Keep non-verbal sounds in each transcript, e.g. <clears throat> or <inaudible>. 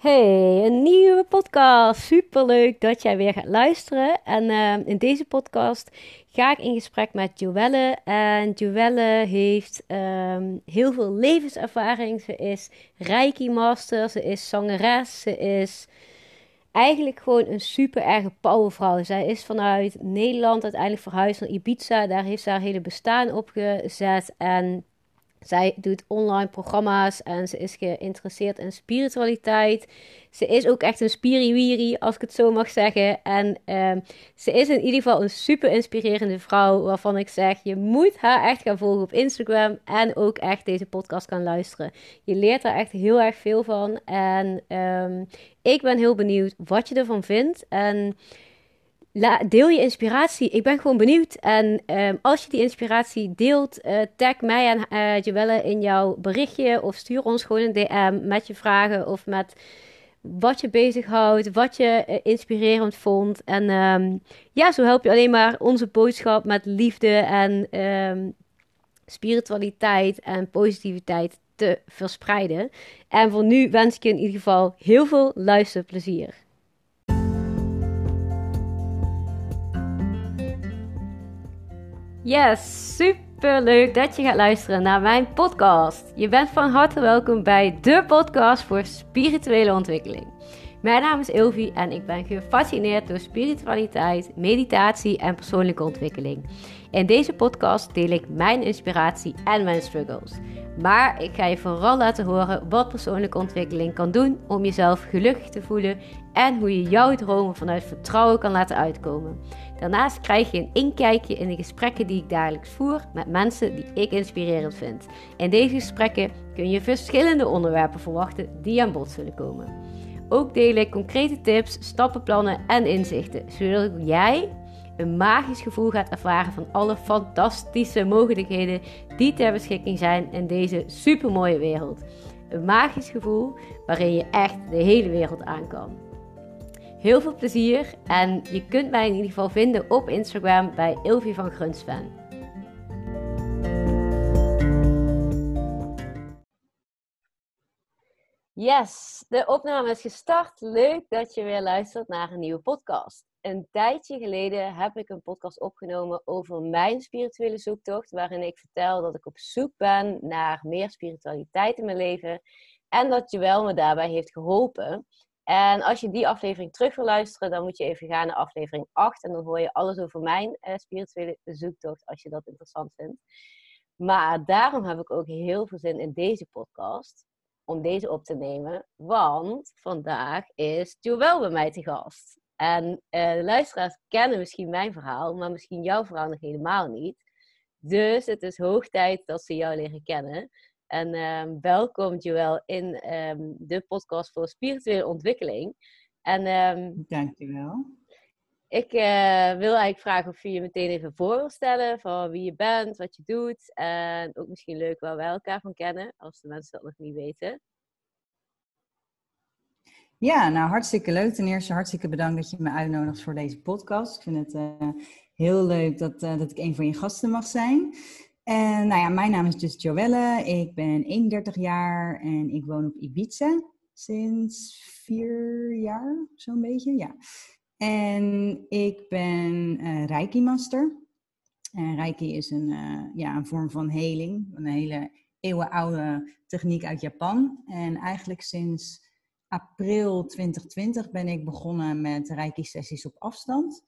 Hey, een nieuwe podcast. Super leuk dat jij weer gaat luisteren. En uh, in deze podcast ga ik in gesprek met Joelle. En Joelle heeft um, heel veel levenservaring. Ze is Reiki Master, ze is zangeres, ze is eigenlijk gewoon een super erge powervrouw. Zij is vanuit Nederland uiteindelijk verhuisd naar Ibiza. Daar heeft ze haar hele bestaan op gezet. En zij doet online programma's en ze is geïnteresseerd in spiritualiteit. Ze is ook echt een spiriwiri, als ik het zo mag zeggen. En um, ze is in ieder geval een super inspirerende vrouw waarvan ik zeg, je moet haar echt gaan volgen op Instagram en ook echt deze podcast gaan luisteren. Je leert er echt heel erg veel van en um, ik ben heel benieuwd wat je ervan vindt. En deel je inspiratie. Ik ben gewoon benieuwd. En um, als je die inspiratie deelt, uh, tag mij en uh, in jouw berichtje. Of stuur ons gewoon een DM met je vragen of met wat je bezighoudt, wat je uh, inspirerend vond. En um, ja, zo help je alleen maar onze boodschap met liefde en um, spiritualiteit en positiviteit te verspreiden. En voor nu wens ik je in ieder geval heel veel luisterplezier. Yes, super leuk dat je gaat luisteren naar mijn podcast. Je bent van harte welkom bij de podcast voor spirituele ontwikkeling. Mijn naam is Ilvi en ik ben gefascineerd door spiritualiteit, meditatie en persoonlijke ontwikkeling. In deze podcast deel ik mijn inspiratie en mijn struggles. Maar ik ga je vooral laten horen wat persoonlijke ontwikkeling kan doen om jezelf gelukkig te voelen en hoe je jouw dromen vanuit vertrouwen kan laten uitkomen. Daarnaast krijg je een inkijkje in de gesprekken die ik dagelijks voer met mensen die ik inspirerend vind. In deze gesprekken kun je verschillende onderwerpen verwachten die aan bod zullen komen. Ook deel ik concrete tips, stappenplannen en inzichten, zodat jij een magisch gevoel gaat ervaren van alle fantastische mogelijkheden die ter beschikking zijn in deze supermooie wereld. Een magisch gevoel waarin je echt de hele wereld aan kan. Heel veel plezier en je kunt mij in ieder geval vinden op Instagram bij Ilvi van Grunsven. Yes, de opname is gestart. Leuk dat je weer luistert naar een nieuwe podcast. Een tijdje geleden heb ik een podcast opgenomen over mijn spirituele zoektocht, waarin ik vertel dat ik op zoek ben naar meer spiritualiteit in mijn leven en dat Joël me daarbij heeft geholpen. En als je die aflevering terug wil luisteren, dan moet je even gaan naar aflevering 8. En dan hoor je alles over mijn uh, spirituele zoektocht, als je dat interessant vindt. Maar daarom heb ik ook heel veel zin in deze podcast. Om deze op te nemen. Want vandaag is Joël bij mij te gast. En uh, de luisteraars kennen misschien mijn verhaal, maar misschien jouw verhaal nog helemaal niet. Dus het is hoog tijd dat ze jou leren kennen. En um, welkom Joël in um, de podcast voor spirituele ontwikkeling. En, um, Dankjewel. Ik uh, wil eigenlijk vragen of je je meteen even voor wil stellen van wie je bent, wat je doet. En ook misschien leuk waar wij elkaar van kennen, als de mensen dat nog niet weten. Ja, nou hartstikke leuk. Ten eerste hartstikke bedankt dat je me uitnodigt voor deze podcast. Ik vind het uh, heel leuk dat, uh, dat ik een van je gasten mag zijn. En nou ja, mijn naam is dus Joelle. Ik ben 31 jaar en ik woon op Ibiza sinds vier jaar, zo'n beetje. Ja. En ik ben uh, Reiki Master. En Reiki is een, uh, ja, een vorm van heling, een hele eeuwenoude techniek uit Japan. En eigenlijk sinds april 2020 ben ik begonnen met Reiki-sessies op afstand.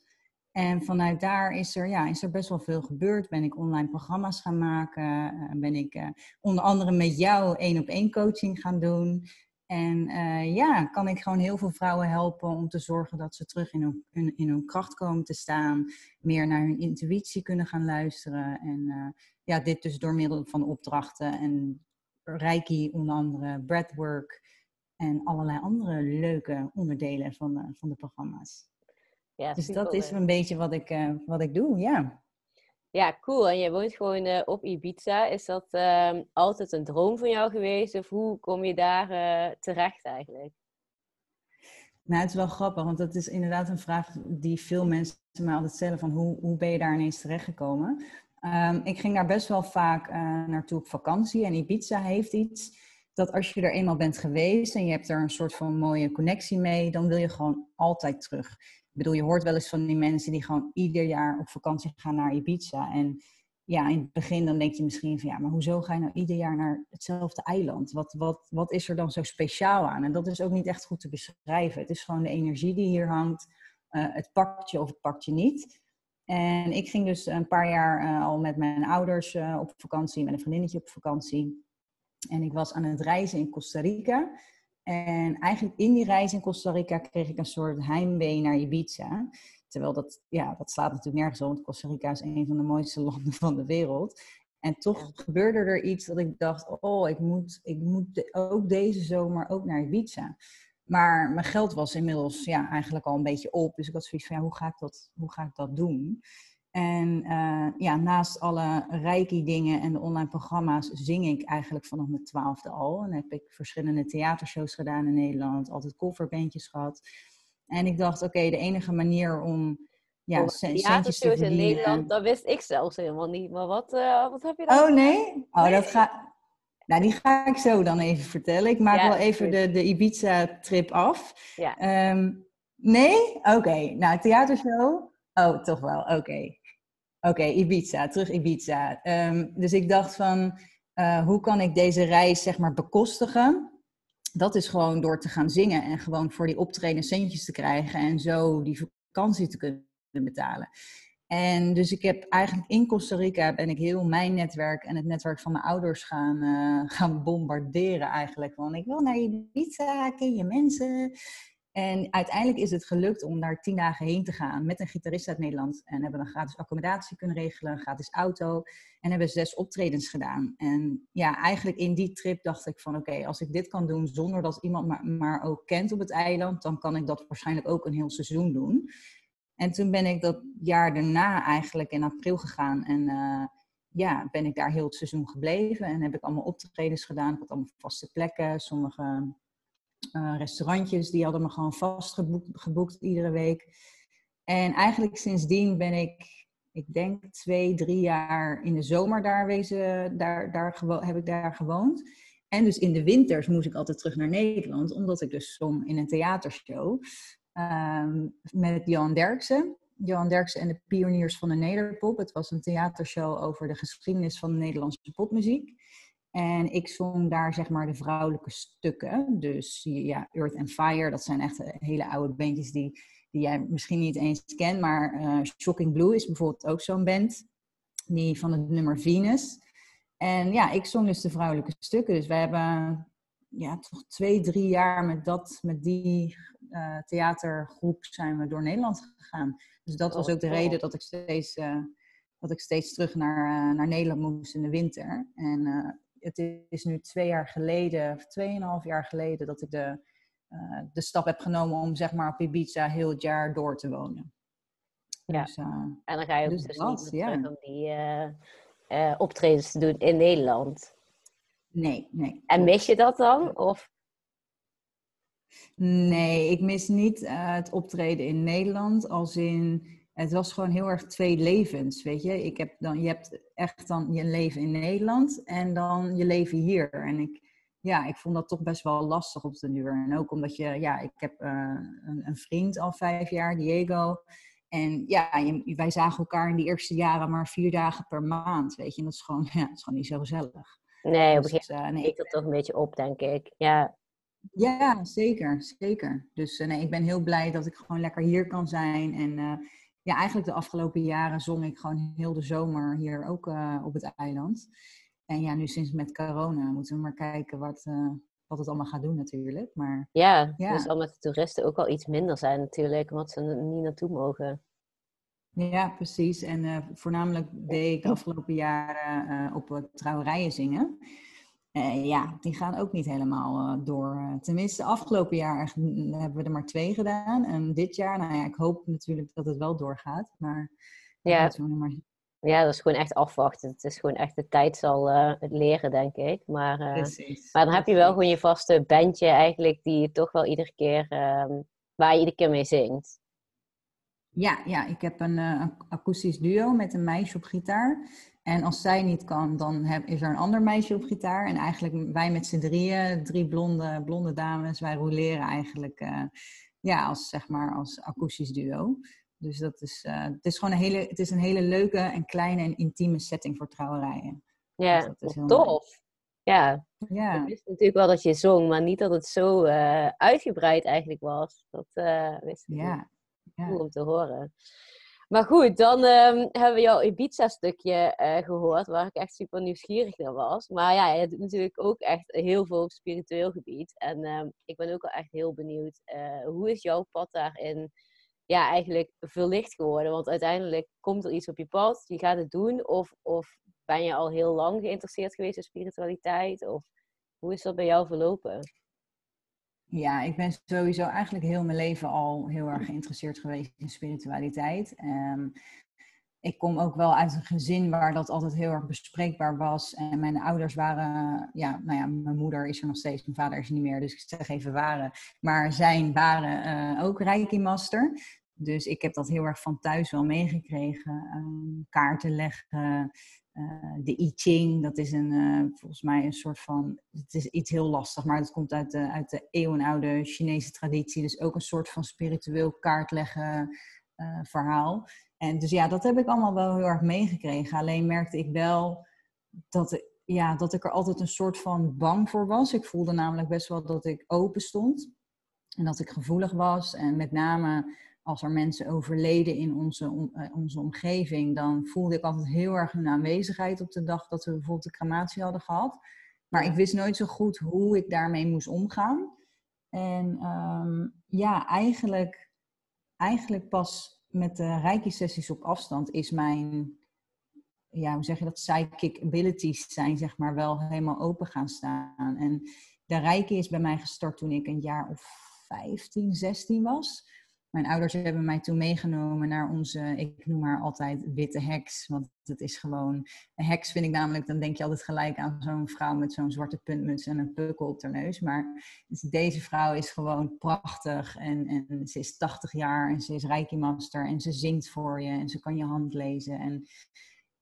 En vanuit daar is er, ja, is er best wel veel gebeurd. Ben ik online programma's gaan maken. Uh, ben ik onder andere met jou één op één coaching gaan doen. En uh, ja, kan ik gewoon heel veel vrouwen helpen om te zorgen dat ze terug in hun, in, in hun kracht komen te staan. Meer naar hun intuïtie kunnen gaan luisteren. En ja, dit dus door middel van opdrachten en reiki onder andere, breathwork en allerlei andere leuke onderdelen van, van de programma's. Ja, dus dat is een beetje wat ik, uh, wat ik doe, ja. Ja, cool. En je woont gewoon uh, op Ibiza. Is dat uh, altijd een droom van jou geweest? Of hoe kom je daar uh, terecht eigenlijk? Nou, het is wel grappig, want dat is inderdaad een vraag die veel mensen mij altijd stellen: van hoe, hoe ben je daar ineens terechtgekomen? Um, ik ging daar best wel vaak naartoe op vakantie en Ibiza heeft iets dat als je er eenmaal bent geweest en je hebt er een soort van mooie connectie mee, dan wil je gewoon altijd terug. Ik bedoel, je hoort wel eens van die mensen die gewoon ieder jaar op vakantie gaan naar Ibiza. En ja, in het begin dan denk je misschien van ja, maar hoezo ga je nou ieder jaar naar hetzelfde eiland? Wat, wat, wat is er dan zo speciaal aan? En dat is ook niet echt goed te beschrijven. Het is gewoon de energie die hier hangt. Uh, het pakt je of het pakt je niet. En ik ging dus een paar jaar uh, al met mijn ouders uh, op vakantie, met een vriendinnetje op vakantie. En ik was aan het reizen in Costa Rica. En eigenlijk in die reis in Costa Rica kreeg ik een soort heimwee naar Ibiza. Terwijl dat, ja, dat slaat natuurlijk nergens op, want Costa Rica is een van de mooiste <laughs> landen van de wereld. En toch gebeurde er iets dat ik dacht, oh, ik moet, ik moet ook deze zomer ook naar Ibiza. Maar mijn geld was inmiddels ja, eigenlijk al een beetje op. Dus ik had zoiets van, ja, hoe ga ik dat, hoe ga ik dat doen? En uh, ja, naast alle reiki dingen en de online programma's zing ik eigenlijk vanaf mijn twaalfde al. En heb ik verschillende theatershows gedaan in Nederland, altijd coverbandjes gehad. En ik dacht, oké, de enige manier om ja, centjes te verdienen... in Nederland, dat wist ik zelfs helemaal niet. Maar wat, uh, wat heb je dan? Oh nee? Oh, dat ga... Nou, die ga ik zo dan even vertellen. Ik maak wel even de, de Ibiza-trip af. Ja. Um, nee? Oké. Okay. Nou, theatershow? Oh, toch wel. Oké. Oké, Ibiza. Terug Ibiza. Um, dus ik dacht van, uh, hoe kan ik deze reis zeg maar bekostigen? dat is gewoon door te gaan zingen en gewoon voor die optreden centjes te krijgen en zo die vakantie te kunnen betalen. En dus ik heb eigenlijk in Costa Rica ben ik heel mijn netwerk en het netwerk van mijn ouders gaan, uh, gaan bombarderen eigenlijk. Want ik wil naar Ibiza, ken je mensen? En uiteindelijk is het gelukt om daar tien dagen heen te gaan met een gitarist uit Nederland. En hebben een gratis accommodatie kunnen regelen, een gratis auto. En hebben zes optredens gedaan. En ja, eigenlijk in die trip dacht ik van oké, als ik dit kan doen zonder dat iemand maar, maar ook kent op het eiland, dan kan ik dat waarschijnlijk ook een heel seizoen doen. En toen ben ik dat jaar daarna eigenlijk in april gegaan. En uh, ja, ben ik daar heel het seizoen gebleven. En heb ik allemaal optredens gedaan. Ik had allemaal vaste plekken. Sommige uh, restaurantjes, die hadden me gewoon vast geboekt, iedere week. En eigenlijk sindsdien ben ik, ik denk twee, drie jaar in de zomer daar, wezen, daar, daar heb ik daar gewoond. En dus in de winters moest ik altijd terug naar Nederland, omdat ik dus zong in een theatershow um, met Johan Derksen. Johan Derksen en de pioniers van de Nederpop. Het was een theatershow over de geschiedenis van de Nederlandse popmuziek. En ik zong daar zeg maar de vrouwelijke stukken. Dus ja, Earth and Fire, dat zijn echt hele oude bandjes die, die jij misschien niet eens kent. Maar uh, Shocking Blue is bijvoorbeeld ook zo'n band. Die van het nummer Venus. En ja, ik zong dus de vrouwelijke stukken. Dus wij hebben ja, toch twee, drie jaar met, dat, met die uh, theatergroep zijn we door Nederland gegaan. Dus dat was ook de reden dat ik steeds, uh, dat ik steeds terug naar, naar Nederland moest in de winter. En het is nu twee jaar geleden, of tweeënhalf jaar geleden, dat ik de, uh, de stap heb genomen om zeg maar op Ibiza heel het jaar door te wonen. Ja. Dus, uh, en dan ga je dus, dus niet ja. om die uh, optredens te doen in Nederland. Nee, nee. En mis je dat dan? Of? Nee, ik mis niet het optreden in Nederland. Als in het was gewoon heel erg twee levens, weet je. Ik heb dan, je hebt echt dan je leven in Nederland en dan je leven hier. En ik, ja, ik vond dat toch best wel lastig op de duur. En ook omdat je, ja, ik heb uh, een, een, vriend al vijf jaar, Diego. En ja, je, wij zagen elkaar in die eerste jaren maar vier dagen per maand, weet je. En dat is gewoon, <laughs> ja, dat is gewoon niet zo gezellig. Nee, op een gegeven moment uh, nee. dat toch een beetje op, denk ik. Ja, ja, zeker, zeker. Dus uh, nee, ik ben heel blij dat ik gewoon lekker hier kan zijn. En uh, ja, eigenlijk de afgelopen jaren zong ik gewoon heel de zomer hier ook uh, op het eiland. En ja, nu sinds met corona moeten we maar kijken wat, uh, wat het allemaal gaat doen natuurlijk. Maar, ja, ja, dus al met de toeristen ook al iets minder zijn natuurlijk, omdat ze er niet naartoe mogen. Ja, precies. En uh, voornamelijk deed ik de afgelopen jaren op trouwerijen zingen. Uh, ja, die gaan ook niet helemaal uh, door. Eh, tenminste, afgelopen jaar hebben we er maar twee gedaan. En dit jaar, nou ja, ik hoop natuurlijk dat het wel doorgaat. Maar ja, maar... ja dat is gewoon echt afwachten. Het is gewoon echt de tijd zal het leren, denk ik. Maar, maar dan heb je wel gewoon je vaste bandje eigenlijk, die je toch wel iedere keer, ehm, waar je iedere keer mee zingt. Ja, ja ik heb een, een akoestisch duo met een meisje op gitaar. En als zij niet kan, dan heb, is er een ander meisje op gitaar. En eigenlijk wij met z'n drieën, drie blonde, blonde dames, wij roleren eigenlijk uh, ja, als, zeg maar, als akoestisch duo. Dus dat is, uh, het is gewoon een hele, het is een hele leuke en kleine en intieme setting voor trouwerijen. Ja, dus tof. Ja. ja, ik wist natuurlijk wel dat je zong, maar niet dat het zo uh, uitgebreid eigenlijk was. Dat wist ik ja. niet. Cool om te horen. Maar goed, dan um, hebben we jouw Ibiza-stukje uh, gehoord, waar ik echt super nieuwsgierig naar was. Maar ja, je doet natuurlijk ook echt heel veel op spiritueel gebied. En um, ik ben ook wel echt heel benieuwd, uh, hoe is jouw pad daarin ja, eigenlijk verlicht geworden? Want uiteindelijk komt er iets op je pad, je gaat het doen. Of, of ben je al heel lang geïnteresseerd geweest in spiritualiteit? Of hoe is dat bij jou verlopen? Ja, ik ben sowieso eigenlijk heel mijn leven al heel erg geïnteresseerd geweest in spiritualiteit. Um, ik kom ook wel uit een gezin waar dat altijd heel erg bespreekbaar was. En mijn ouders waren, ja, nou ja, mijn moeder is er nog steeds, mijn vader is er niet meer, dus ik zeg even waren. Maar zijn waren uh, ook Reiki Master. Dus ik heb dat heel erg van thuis wel meegekregen. Um, kaarten leggen, de I Ching, dat is een, uh, volgens mij een soort van, het is iets heel lastig, maar het komt uit de, uit de eeuwenoude Chinese traditie. Dus ook een soort van spiritueel kaartleggen uh, verhaal. En dus ja, dat heb ik allemaal wel heel erg meegekregen. Alleen merkte ik wel dat, ja, dat ik er altijd een soort van bang voor was. Ik voelde namelijk best wel dat ik open stond. En dat ik gevoelig was. En met name als er mensen overleden in onze, eh, onze omgeving, dan voelde ik altijd heel erg hun aanwezigheid op de dag dat we bijvoorbeeld de crematie hadden gehad. Maar ik wist nooit zo goed hoe ik daarmee moest omgaan. En ehm, ja, eigenlijk, eigenlijk pas met de Reiki-sessies op afstand is mijn, ja, hoe zeg je dat, psychic abilities zijn zeg maar wel helemaal open gaan staan. En de Reiki is bij mij gestart toen ik een jaar of 15, 16 was. Mijn ouders hebben mij toen meegenomen naar onze, ik noem haar altijd witte heks. Want het is gewoon, een heks vind ik namelijk, dan denk je altijd gelijk aan zo'n vrouw met zo'n zwarte puntmuts en een pukkel op haar neus. Maar deze vrouw is gewoon prachtig en, en ze is 80 jaar en ze is Reiki Master en ze zingt voor je en ze kan je hand lezen. En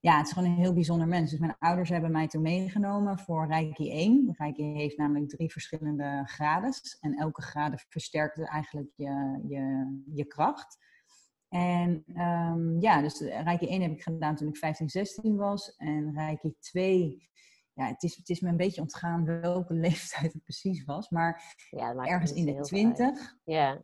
ja, het is gewoon een heel bijzonder mens. Dus mijn ouders hebben mij toen meegenomen voor Reiki 1. Reiki heeft namelijk drie verschillende grades. En elke grade versterkt eigenlijk je, je, je kracht. En um, ja, dus Reiki 1 heb ik gedaan toen ik 15, 16 was. En Reiki 2, ja, het is, het is me een beetje ontgaan welke <laughs> leeftijd het precies was. Maar ja, ergens in de 20. Ja.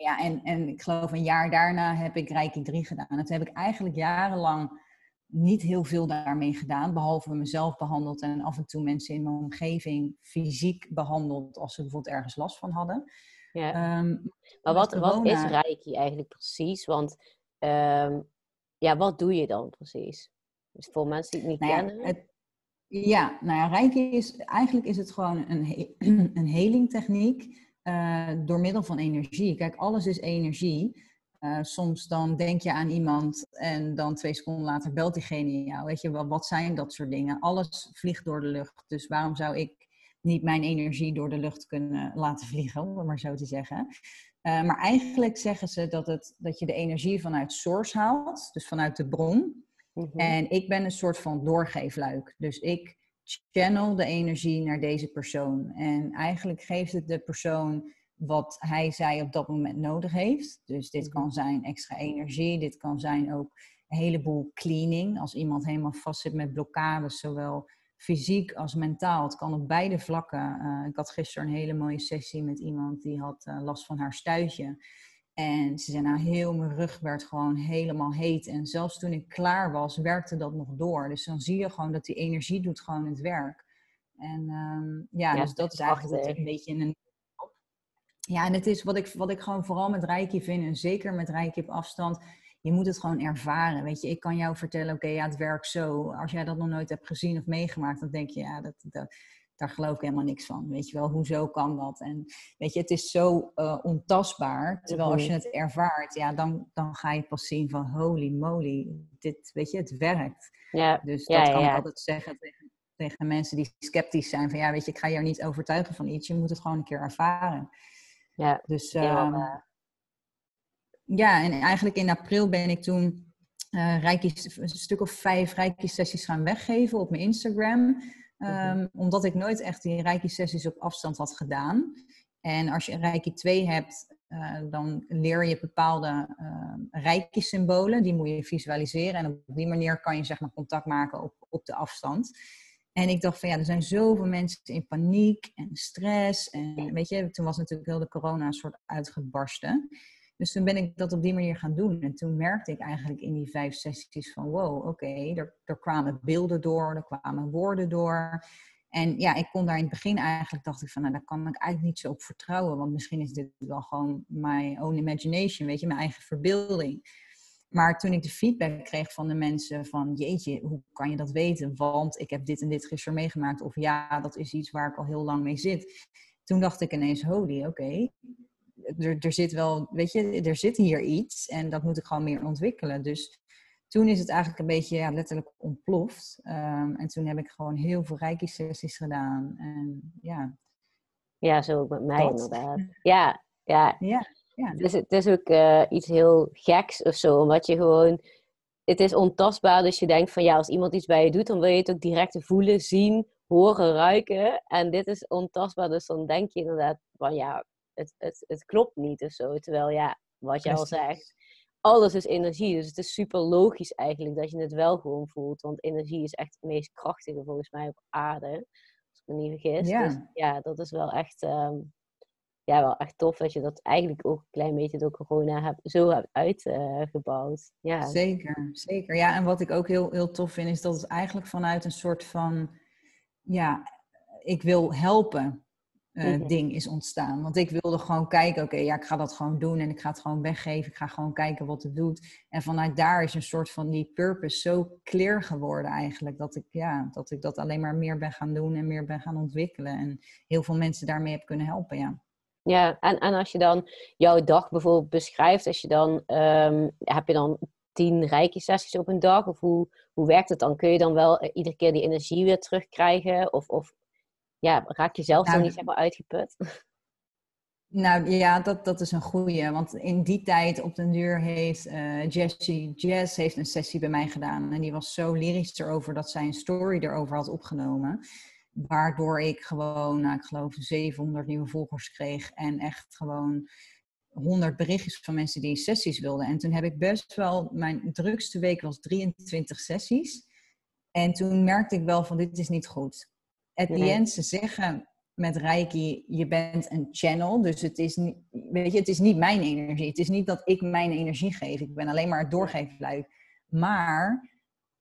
Ja, en, en ik geloof een jaar daarna heb ik Reiki 3 gedaan. Dat heb ik eigenlijk jarenlang niet heel veel daarmee gedaan, behalve mezelf behandeld en af en toe mensen in mijn omgeving fysiek behandeld als ze bijvoorbeeld ergens last van hadden. Ja. Ehm, maar wat, wat is Reiki eigenlijk precies? Want um, ja, wat doe je dan precies? Dus voor mensen die het niet nou kennen. het, ja, nou ja, Reiki is eigenlijk is het gewoon een, <clears throat> een helingtechniek uh, door middel van energie. Kijk, alles is energie. Uh, soms dan denk je aan iemand en dan twee seconden later belt diegene jou. Weet je, wat zijn dat soort dingen? Alles vliegt door de lucht. Dus waarom zou ik niet mijn energie door de lucht kunnen laten vliegen, om het maar zo te zeggen? Uh, maar eigenlijk zeggen ze dat, het, dat je de energie vanuit source haalt, dus vanuit de bron. Mhm. En ik ben een soort van doorgeefluik. Dus ik channel de energie naar deze persoon. En eigenlijk geeft het de persoon wat hij zij op dat moment nodig heeft. Dus dit mhm. kan zijn extra energie, dit kan zijn ook een heleboel cleaning. Als iemand helemaal vast zit met blokkades, zowel fysiek als mentaal. Het kan op beide vlakken. Uh, ik had gisteren een hele mooie sessie met iemand die had uh, last van haar stuitje. En ze zei, nou, heel mijn rug werd gewoon helemaal heet. En zelfs toen ik klaar was, werkte dat nog door. Dus dan zie je gewoon dat die energie doet gewoon het werk. En um, ja, ja, dus dat is eigenlijk een beetje een ja, en het is wat ik, wat ik gewoon vooral met Reiki vind, en zeker met Reiki op afstand, je moet het gewoon ervaren. Weet je, ik kan jou vertellen, oké, ja, het werkt zo. Als jij dat nog nooit hebt gezien of meegemaakt, dan denk je, ja, dat, dat, daar geloof ik helemaal niks van. Weet je wel, hoezo kan dat? En weet je, het is zo uh, ontastbaar. Terwijl als je het ervaart, ja, dan, dan ga je pas zien van holy moly, dit, weet je, het werkt. Ja. Dus dat kan ik altijd zeggen tegen, tegen mensen die sceptisch zijn. Van ja, weet je, ik ga jou niet overtuigen van iets. Je moet het gewoon een keer ervaren. Ja, dus, uh, ja, en eigenlijk in april ben ik toen uh, reiki, een stuk of vijf reiki-sessies gaan weggeven op mijn Instagram. Um, Omdat ik nooit echt die reiki-sessies op afstand had gedaan. En als je een reiki 2 hebt, uh, dan leer je bepaalde uh, reiki-symbolen. Die moet je visualiseren. En op die manier kan je zeg maar, contact maken op, op de afstand. En ik dacht van ja, er zijn zoveel mensen in paniek en stress. En weet je, toen was natuurlijk heel de corona een soort uitgebarsten. Dus toen ben ik dat op die manier gaan doen. En toen merkte ik eigenlijk in die vijf sessies van wow, oké, er, er kwamen beelden door, er kwamen woorden door. En ja, ik kon daar in het begin eigenlijk, dacht ik van, nou, daar kan ik eigenlijk niet zo op vertrouwen. Want misschien is dit wel gewoon my own imagination, weet je, mijn eigen verbeelding. Maar toen ik de feedback kreeg van de mensen van, jeetje, hoe kan je dat weten? Want ik heb dit en dit gisteren meegemaakt. Of ja, dat is iets waar ik al heel lang mee zit. Toen dacht ik ineens, holy, oké, er, er zit wel, weet je, er zit hier iets en dat moet ik gewoon meer ontwikkelen. Dus toen is het eigenlijk een beetje ja, letterlijk ontploft. Um, en toen heb ik gewoon heel veel reiki-sessies gedaan. En ja. Ja, zo ook met mij inderdaad. Ja, ja. ja, ja. Dus het is ook uh, iets heel geks of zo. Omdat je gewoon... Het is ontastbaar, dus je denkt van ja, als iemand iets bij je doet, dan wil je het ook direct voelen, zien, horen, ruiken. En dit is ontastbaar, dus dan denk je inderdaad van ja, het, het, het klopt niet of zo. Terwijl ja, wat je al zegt, alles is energie. Dus het is super logisch eigenlijk dat je het wel gewoon voelt. Want energie is echt het meest krachtige volgens mij op aarde. Als ik me niet vergis. Ja, dus, ja dat is wel echt, ehm, ja, wel echt tof dat je dat eigenlijk ook een klein beetje door corona hebt, zo hebt uitgebouwd. ja. Zeker, zeker. Ja, en wat ik ook heel, heel tof vind is dat het eigenlijk vanuit een soort van, ja, ik wil helpen. Uh, ding is ontstaan. Want ik wilde gewoon kijken, oké, ja, ik ga dat gewoon doen en ik ga het gewoon weggeven. Ik ga gewoon kijken wat het doet. En vanuit daar is een soort van die purpose zo clear geworden eigenlijk. Dat ik, ja, dat ik dat alleen maar meer ben gaan doen en meer ben gaan ontwikkelen. En heel veel mensen daarmee heb kunnen helpen, ja. Ja, en, en als je dan jouw dag bijvoorbeeld beschrijft, als je dan, um, heb je dan tien rijke sessies op een dag? Of hoe, hoe werkt het dan? Kun je dan wel uh, iedere keer die energie weer terugkrijgen? Of, of ja, raak je zelf nou, dan niet zeg maar uitgeput? <laughs> Nou ja, dat, dat is een goeie. Want in die tijd op den duur heeft uh, Jessie Jazz heeft een sessie bij mij gedaan. En die was zo lyrisch erover dat zij een story erover had opgenomen. Waardoor ik gewoon, nou, ik geloof 700 nieuwe volgers kreeg. En echt gewoon 100 berichtjes van mensen die sessies wilden. En toen heb ik best wel, mijn drukste week was 23 sessies. En toen merkte ik wel van dit is niet goed at the end, ze zeggen met Reiki, je bent een channel. Dus het is, niet, weet je, het is niet mijn energie. Het is niet dat ik mijn energie geef. Ik ben alleen maar het doorgeefluik. Maar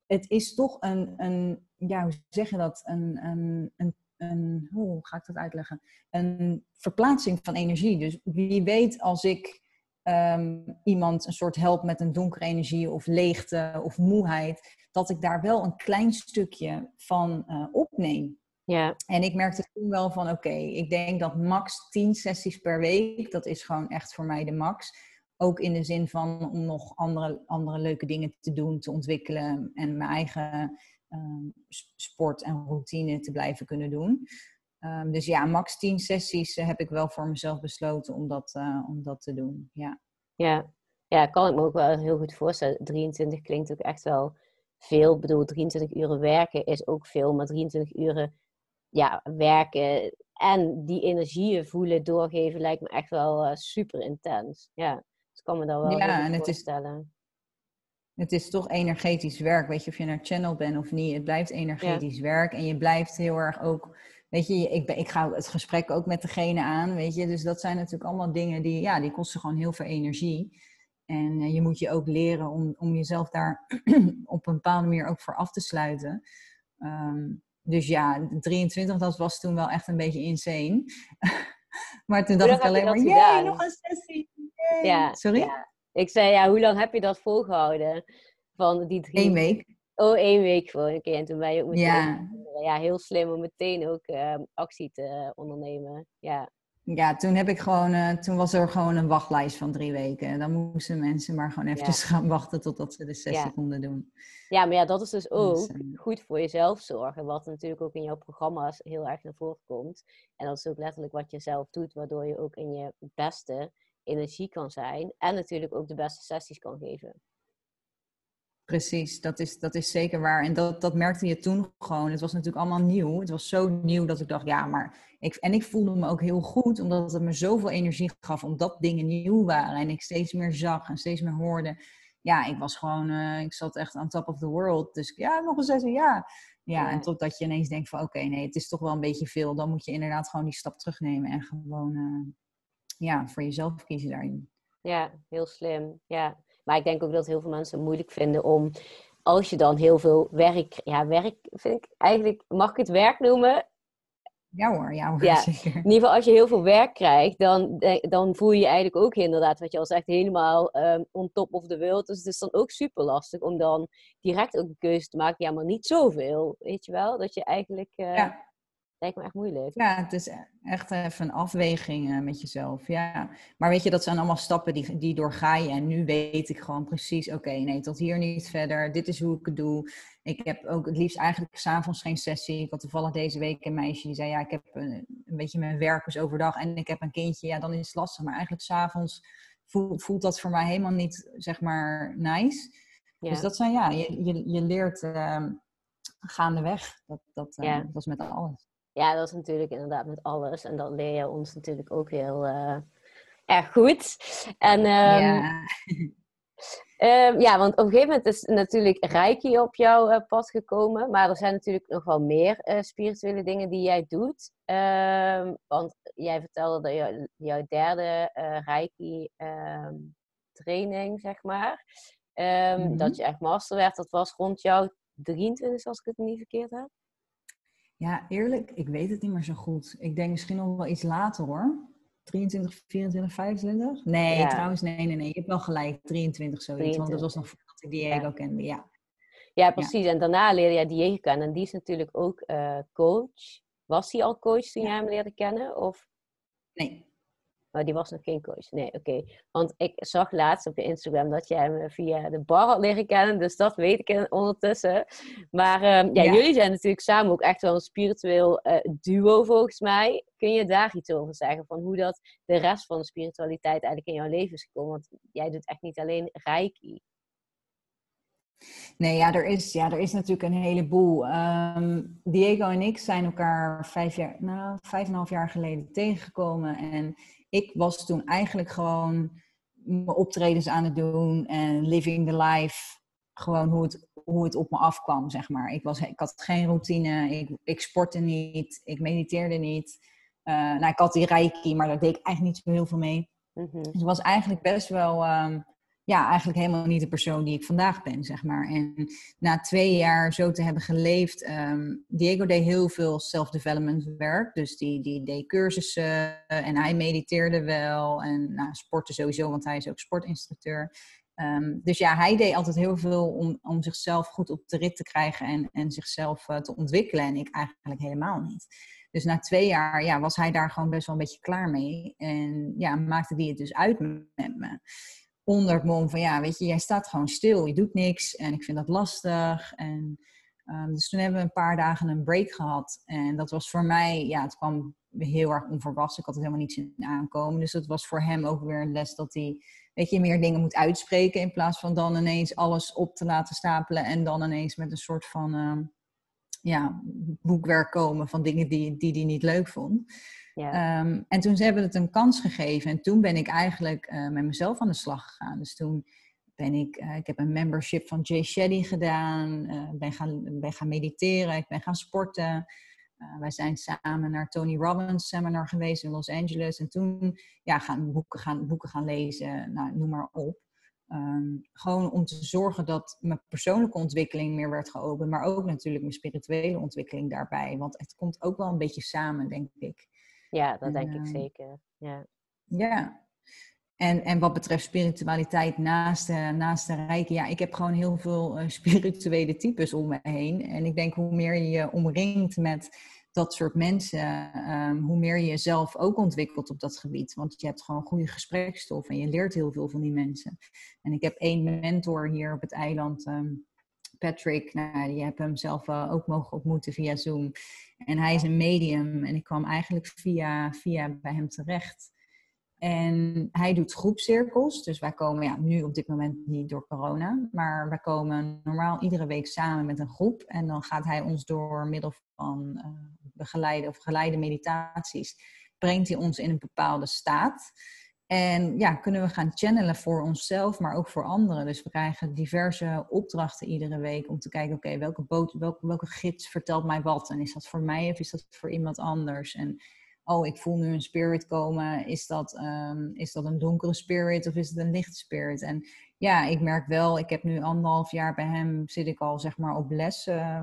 het is toch een, een ja, hoe zeg je dat? Een, een, een, een, hoe ga ik dat uitleggen? Een verplaatsing van energie. Dus wie weet als ik um, iemand een soort help met een donkere energie of leegte of moeheid, dat ik daar wel een klein stukje van uh, opneem. Ja. En ik merkte toen wel van, oké, ik denk dat max 10 sessies per week, dat is gewoon echt voor mij de max. Ook in de zin van om nog andere, andere leuke dingen te doen, te ontwikkelen en mijn eigen um, sport en routine te blijven kunnen doen. Um, dus ja, max 10 sessies uh, heb ik wel voor mezelf besloten om dat, uh, om dat te doen. Ja. Ja. ja, kan ik me ook wel heel goed voorstellen. 23 klinkt ook echt wel veel. Ik bedoel, 23 uren werken is ook veel, maar 23 uren ja, werken en die energieën voelen, doorgeven, lijkt me echt wel uh, super intens. Ja, kan me daar wel ja, en voorstellen. Het is, het is toch energetisch werk, weet je, of je naar channel bent of niet. Het blijft energetisch werk en je blijft heel erg ook... Weet je, ik, ben, ik ga het gesprek ook met degene aan, weet je. Dus dat zijn natuurlijk allemaal dingen die, ja, die kosten gewoon heel veel energie. En uh, je moet je ook leren om, om jezelf daar <clears throat> op een bepaalde manier ook voor af te sluiten. Um, dus ja, 23, dat was toen wel echt een beetje insane. <laughs> maar toen dacht ik alleen maar, jee, nog een sessie. Ja, Sorry? Ik zei, ja, hoe lang heb je dat volgehouden? Van die drie... Eén week. Oh, één week gewoon. Oké, en toen ben je ook meteen... Ja. ja, heel slim om meteen ook uh, actie te ondernemen. Ja. Ja, toen heb ik gewoon, uh, toen was er gewoon een wachtlijst van drie weken. Dan moesten mensen maar gewoon eventjes gaan wachten totdat ze de sessie konden doen. Ja, maar ja, dat is dus, dus ook eh, goed voor jezelf zorgen. Wat natuurlijk ook in jouw programma's heel erg naar voren komt. En dat is ook letterlijk wat je zelf doet, waardoor je ook in je beste energie kan zijn. En natuurlijk ook de beste sessies kan geven. Precies, dat is, dat is zeker waar. En dat, dat merkte je toen gewoon. Het was natuurlijk allemaal nieuw. Het was zo nieuw dat ik dacht, ja, maar... Ik, en ik voelde me ook heel goed, omdat het me zoveel energie gaf, omdat dingen nieuw waren. En ik steeds meer zag en steeds meer hoorde. Ja, ik was gewoon, uh, ik zat echt on top of the world. Dus ja, nog een zes ja. ja. Ja, en totdat je ineens denkt van, oké, nee, het is toch wel een beetje veel. Dan moet je inderdaad gewoon die stap terugnemen en gewoon, uh, ja, voor jezelf kiezen daarin. Ja, heel slim. Ja, maar ik denk ook dat heel veel mensen het moeilijk vinden om, als je dan heel veel werk, ja, werk vind ik eigenlijk, mag ik het werk noemen? Ja hoor, ja hoor, ja. <laughs> zeker. In ieder geval, als je heel veel werk krijgt, dan, dan voel je je eigenlijk ook inderdaad, wat je al zegt, helemaal um, on top of the world. Dus het is dan ook super lastig om dan direct ook een keuze te maken. Ja, maar niet zoveel, weet je wel? Dat je eigenlijk... Uh, ja lijkt me echt moeilijk. Ja, het is echt even een afweging eh, met jezelf. Ja. Maar weet je, dat zijn allemaal stappen die, die doorga je. En nu weet ik gewoon precies, oké, nee, tot hier niet verder. Dit is hoe ik het doe. Ik heb ook het liefst eigenlijk s'avonds geen sessie. Ik had toevallig deze week een meisje die zei, ja, ik heb een, een beetje mijn werk dus overdag en ik heb een kindje. Ja, dan is het lastig. Maar eigenlijk s'avonds voelt, voelt dat voor mij helemaal niet, zeg maar, nice. Dus dat zijn, ja, je, je, je leert... Uh, gaandeweg. Dat, dat, uh, dat is met alles. Ja, dat is natuurlijk inderdaad met alles. En dat leer je ons natuurlijk ook heel uh, erg goed. En, um, ja. Um, ja, want op een gegeven moment is natuurlijk Reiki op jouw uh, pad gekomen. Maar er zijn natuurlijk nog wel meer uh, spirituele dingen die jij doet. Um, want jij vertelde dat jou, jouw derde Reiki training, zeg maar. Mm -hmm. Dat je echt master werd, dat was rond jouw 23, als ik het niet verkeerd heb. Ja, eerlijk, ik weet het niet meer zo goed. Ik denk misschien nog wel iets later hoor. 23, 24, 25? Nee, trouwens, nee, nee, nee. Je hebt wel gelijk. 23 zoiets. Want dat was nog voordat ik Diego ja. kende, ja. Ja, precies. En daarna leerde jij Diego kennen. En die is natuurlijk ook uh, coach. Was hij al coach toen jij hem leerde kennen? Of? Nee. Maar die was nog geen coach. Nee, oké. Want ik zag laatst op je Instagram dat jij hem via de bar had leren kennen. Dus dat weet ik ondertussen. Maar ehm, ja, jullie zijn natuurlijk samen ook echt wel een spiritueel uh, duo volgens mij. Kun je daar iets over zeggen? Van hoe dat de rest van de spiritualiteit eigenlijk in jouw leven is gekomen? Want jij doet echt niet alleen reiki. Nee, ja, er is, ja, er is natuurlijk een heleboel. Um, Diego en ik zijn elkaar vijf jaar, nou, vijf en een half jaar geleden tegengekomen. En ik was toen eigenlijk gewoon mijn optredens aan het doen en living the life. Gewoon hoe het, hoe het op me afkwam, zeg maar. Ik, was, ik had geen routine, ik, ik sportte niet, ik mediteerde niet. Uh, nou, ik had die reiki, maar daar deed ik eigenlijk niet zo heel veel mee. Mm Dus het was eigenlijk best wel um, ja, eigenlijk helemaal niet de persoon die ik vandaag ben, zeg maar. En na twee jaar zo te hebben geleefd, um, Diego deed heel veel self-development werk. Dus die, die deed cursussen en hij mediteerde wel en nou, sportte sowieso, want hij is ook sportinstructeur. Um, dus ja, hij deed altijd heel veel om, om zichzelf goed op de rit te krijgen en, en zichzelf uh, te ontwikkelen. En ik eigenlijk helemaal niet. Dus na twee jaar ja, was hij daar gewoon best wel een beetje klaar mee. En ja, maakte die het dus uit met me onder het mom van ja, weet je, jij staat gewoon stil, je doet niks en ik vind dat lastig. En, um, dus toen hebben we een paar dagen een break gehad. En dat was voor mij, ja, het kwam heel erg onverwachts. Ik had het helemaal niet zien aankomen. Dus dat was voor hem ook weer een les dat hij, weet je, meer dingen moet uitspreken. In plaats van dan ineens alles op te laten stapelen en dan ineens met een soort van um, ja, boekwerk komen van dingen die hij die, niet leuk vond. Um, en toen hebben we het een kans gegeven. En toen ben ik eigenlijk uh, met mezelf aan de slag gegaan. Dus toen ben ik, uh, ik heb een membership van Jay Shetty gedaan. Uh, ben, gaan, ben gaan mediteren. Ik ben gaan sporten. wij zijn samen naar Tony Robbins seminar geweest in Los Angeles. En toen ja, gaan boeken, gaan, boeken gaan lezen. Nou, noem maar op. Um, gewoon om te zorgen dat mijn persoonlijke ontwikkeling meer werd geopend, maar ook natuurlijk mijn spirituele ontwikkeling daarbij. Want het komt ook wel een beetje samen, denk ik. Ja, dat denk ik ehm, zeker. Ja. ja. En, en wat betreft spiritualiteit naast, naast de rijken, ja, ik heb gewoon heel veel uh, spirituele types om me heen. En ik denk hoe meer je je omringt met dat soort mensen, um, hoe meer je jezelf ook ontwikkelt op dat gebied. Want je hebt gewoon goede gesprekstof en je leert heel veel van die mensen. En ik heb één mentor hier op het eiland, um, Patrick, nou, die heb hem zelf ook mogen ontmoeten via Zoom. En hij is een medium en ik kwam eigenlijk via, via bij hem terecht. En hij doet groepcirkels. Dus wij komen ja, nu op dit moment niet door corona. Maar wij komen normaal iedere week samen met een groep. En dan gaat hij ons door middel van uh, begeleide of geleide meditaties. Brengt hij ons in een bepaalde staat. En ja, kunnen we gaan channelen voor onszelf, maar ook voor anderen. Dus we krijgen diverse opdrachten iedere week om te kijken, oké, welke, welke, welke gids vertelt mij wat? En is dat voor mij of is dat voor iemand anders? En oh, ik voel nu een spirit komen. Is dat, um, is dat een donkere spirit of is het een lichte spirit? En ja, ik merk wel, ik heb nu anderhalf jaar bij hem, zit ik al zeg maar op les, uh,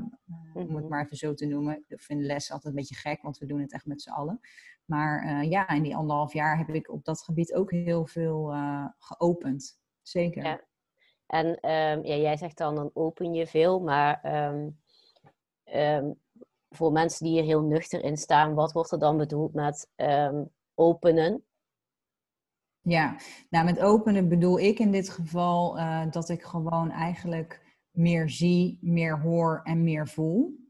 om het mhm. maar even zo te noemen. Ik vind les altijd een beetje gek, want we doen het echt met z'n allen. Maar uh, ja, in die anderhalf jaar heb ik op dat gebied ook heel veel uh, geopend. Zeker. Ja. En um, ja, jij zegt dan, dan open je veel, maar um, um, voor mensen die hier heel nuchter in staan, wat wordt er dan bedoeld met openen? Ja, nou met openen bedoel ik in dit geval uh, dat ik gewoon eigenlijk meer zie, meer hoor en meer voel.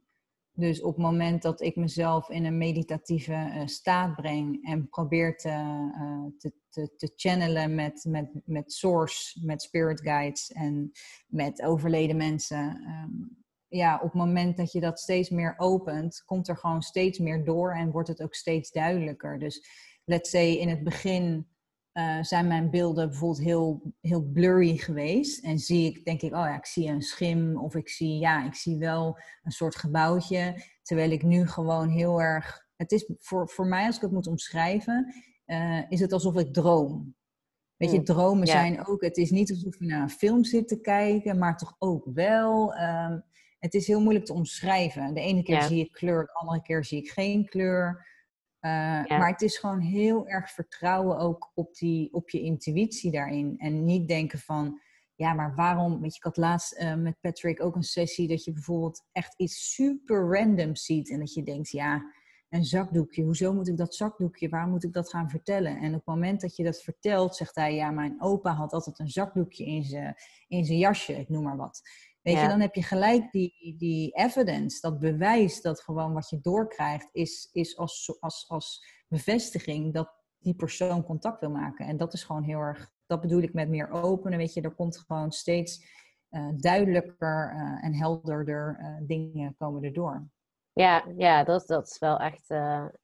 Dus op het moment dat ik mezelf in een meditatieve uh, staat breng en probeer te, uh, te, te, te, channelen met, met, met source, met spirit guides en met overleden mensen, um, ja, op het moment dat je dat steeds meer opent, komt er gewoon steeds meer door en wordt het ook steeds duidelijker. Dus let's say in het begin uh, zijn mijn beelden bijvoorbeeld heel, heel blurry geweest. En zie ik, denk ik, oh ja, ik zie een schim of ik zie, ja, ik zie wel een soort gebouwtje. Terwijl ik nu gewoon heel erg, het is voor, voor mij als ik het moet omschrijven, uh, is het alsof ik droom. Weet je, hmm. dromen zijn ook, het is niet alsof je naar een film zit te kijken, maar toch ook wel. Um, het is heel moeilijk te omschrijven. De ene keer zie ik kleur, de andere keer zie ik geen kleur. Uh, Maar het is gewoon heel erg vertrouwen ook op, die, op je intuïtie daarin. En niet denken van, ja, maar waarom? Weet je, ik had laatst uh, met Patrick ook een sessie dat je bijvoorbeeld echt iets super random ziet. En dat je denkt, ja, een zakdoekje. Hoezo moet ik dat zakdoekje? Waar moet ik dat gaan vertellen? En op het moment dat je dat vertelt, zegt hij, ja, mijn opa had altijd een zakdoekje in zijn, in zijn jasje, ik noem maar wat. Weet je, dan heb je gelijk die, die evidence, dat bewijs dat gewoon wat je doorkrijgt, is, is als, als, als bevestiging dat die persoon contact wil maken. En dat is gewoon heel erg, dat bedoel ik met meer openen. Weet je, er komt gewoon steeds uh, duidelijker uh, en helderder uh, dingen komen erdoor. Ja, ja dat, dat is wel echt,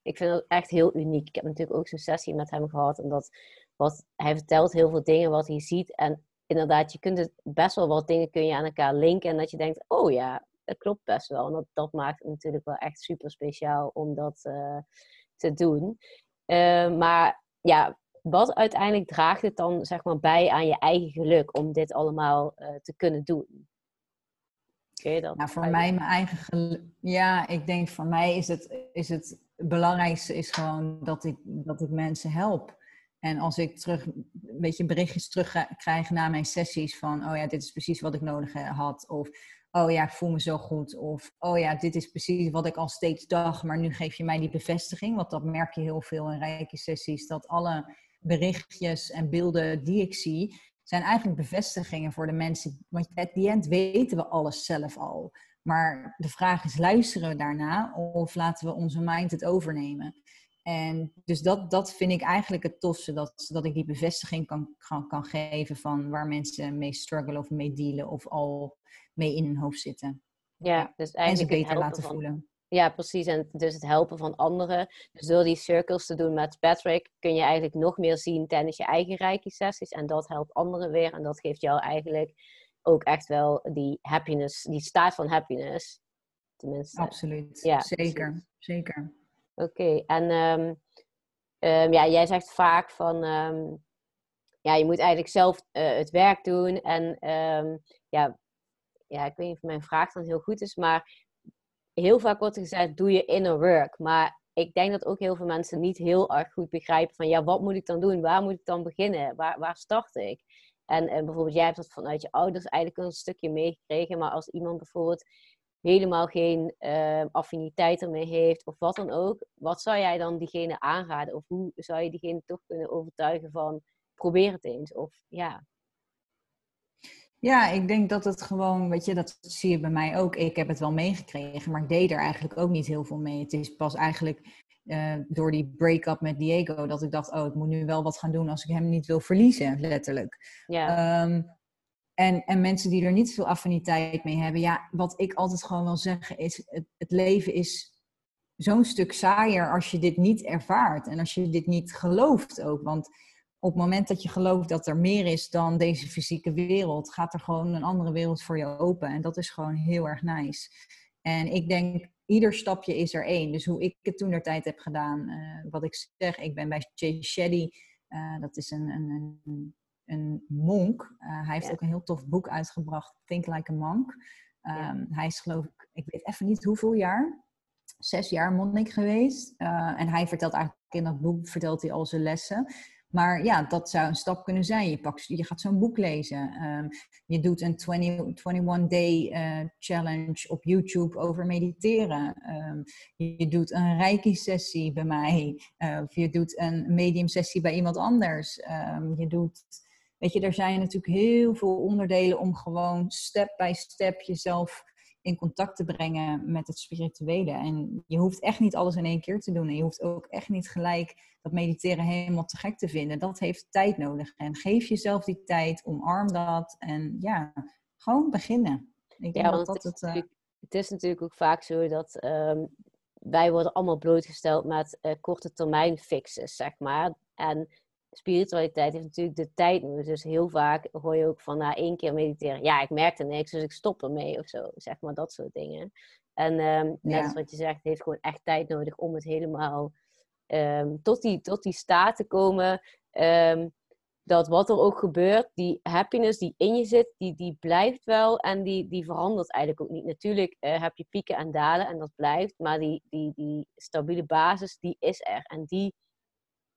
ik vind het echt heel uniek. Ik heb natuurlijk ook zo'n sessie met hem gehad. En dat, wat, hij vertelt heel veel dingen wat hij ziet. En inderdaad, je kunt het best wel wat dingen kun je aan elkaar linken. En dat je denkt, oh ja, dat klopt best wel. En dat, dat maakt het natuurlijk wel echt super speciaal om dat uh, te doen. Uh, maar ja, wat uiteindelijk draagt het dan zeg maar bij aan je eigen geluk om dit allemaal uh, te kunnen doen? Kun je dat? Nou, voor mij mijn eigen geluk. Ja, ik denk voor mij is het, is het, het belangrijkste is gewoon dat ik, dat ik mensen help. En als ik terug een beetje berichtjes terugkrijg na mijn sessies van, oh ja, dit is precies wat ik nodig had. Of, oh ja, ik voel me zo goed. Of, oh ja, dit is precies wat ik al steeds dacht, maar nu geef je mij die bevestiging. Want dat merk je heel veel in rijke sessies, dat alle berichtjes en beelden die ik zie, zijn eigenlijk bevestigingen voor de mensen. Want at the end weten we alles zelf al. Maar de vraag is, luisteren we daarna of laten we onze mind het overnemen? En dus dat, dat vind ik eigenlijk het tofste, dat, dat ik die bevestiging kan, kan, kan geven van waar mensen mee struggelen of mee dealen of al mee in hun hoofd zitten. Ja, dus eigenlijk en ze beter laten voelen. Ja, precies. En dus het helpen van anderen. Dus door die circles te doen met Patrick kun je eigenlijk nog meer zien tijdens je eigen reiki-sessies. En dat helpt anderen weer. En dat geeft jou eigenlijk ook echt wel die happiness, die staat van happiness. Tenminste. Absoluut. Ja, zeker. Zeker. Oké, en um, um, ja, jij zegt vaak van, um, ja, je moet eigenlijk zelf uh, het werk doen. En ja, ja, ik weet niet of mijn vraag dan heel goed is, maar heel vaak wordt er gezegd, doe je inner work. Maar ik denk dat ook heel veel mensen niet heel erg goed begrijpen van, ja, wat moet ik dan doen? Waar moet ik dan beginnen? Waar, waar start ik? En, en bijvoorbeeld, jij hebt dat vanuit je ouders eigenlijk een stukje meegekregen, maar als iemand bijvoorbeeld helemaal geen uh, affiniteit ermee heeft of wat dan ook, wat zou jij dan diegene aanraden? Of hoe zou je diegene toch kunnen overtuigen van probeer het eens? Of ja. Ja, ik denk dat het gewoon, weet je, dat zie je bij mij ook. Ik heb het wel meegekregen, maar ik deed er eigenlijk ook niet heel veel mee. Het is pas eigenlijk uh, door die break-up met Diego, dat ik dacht, oh, ik moet nu wel wat gaan doen als ik hem niet wil verliezen, letterlijk. Ja. Um, en, en mensen die er niet veel affiniteit mee hebben, ja, wat ik altijd gewoon wil zeggen is, het, het leven is zo'n stuk saaier als je dit niet ervaart en als je dit niet gelooft ook. Want op het moment dat je gelooft dat er meer is dan deze fysieke wereld, gaat er gewoon een andere wereld voor je open. En dat is gewoon heel erg nice. En ik denk, ieder stapje is er één. Dus hoe ik het toen der tijd heb gedaan, uh, wat ik zeg, ik ben bij Jay Shetty, uh, dat is een, een, een, een monk. Uh, hij heeft ook een heel tof boek uitgebracht, Think Like a Monk. Um, ja. Hij is geloof ik, ik weet even niet hoeveel jaar, zes jaar monnik geweest. en hij vertelt eigenlijk in dat boek, vertelt hij al zijn lessen. Maar ja, dat zou een stap kunnen zijn. Je, pakt, je gaat zo'n boek lezen. Um, je doet een 20, 21-day uh, challenge op YouTube over mediteren. Um, je doet een reiki-sessie bij mij. Uh, of je doet een medium-sessie bij iemand anders. Um, je doet... Weet je, er zijn natuurlijk heel veel onderdelen om gewoon step by step jezelf in contact te brengen met het spirituele. En je hoeft echt niet alles in één keer te doen. En je hoeft ook echt niet gelijk dat mediteren helemaal te gek te vinden. Dat heeft tijd nodig. En geef jezelf die tijd, omarm dat. En ja, gewoon beginnen. Ik denk ja, dat dat het, het, uh... het is natuurlijk ook vaak zo dat um, wij worden allemaal blootgesteld met uh, korte termijn fixes, zeg maar. En spiritualiteit heeft natuurlijk de tijd nodig. Dus heel vaak hoor je ook van na één keer mediteren. Ja, ik merkte niks, dus ik stop ermee of zo. Zeg maar dat soort dingen. En um, net als wat je zegt, het heeft gewoon echt tijd nodig om het helemaal um, tot, die, tot die staat te komen. Um, dat wat er ook gebeurt, die happiness die in je zit, die, die blijft wel en die, die verandert eigenlijk ook niet. Natuurlijk uh, heb je pieken en dalen en dat blijft, maar die, die, die stabiele basis, die is er. En die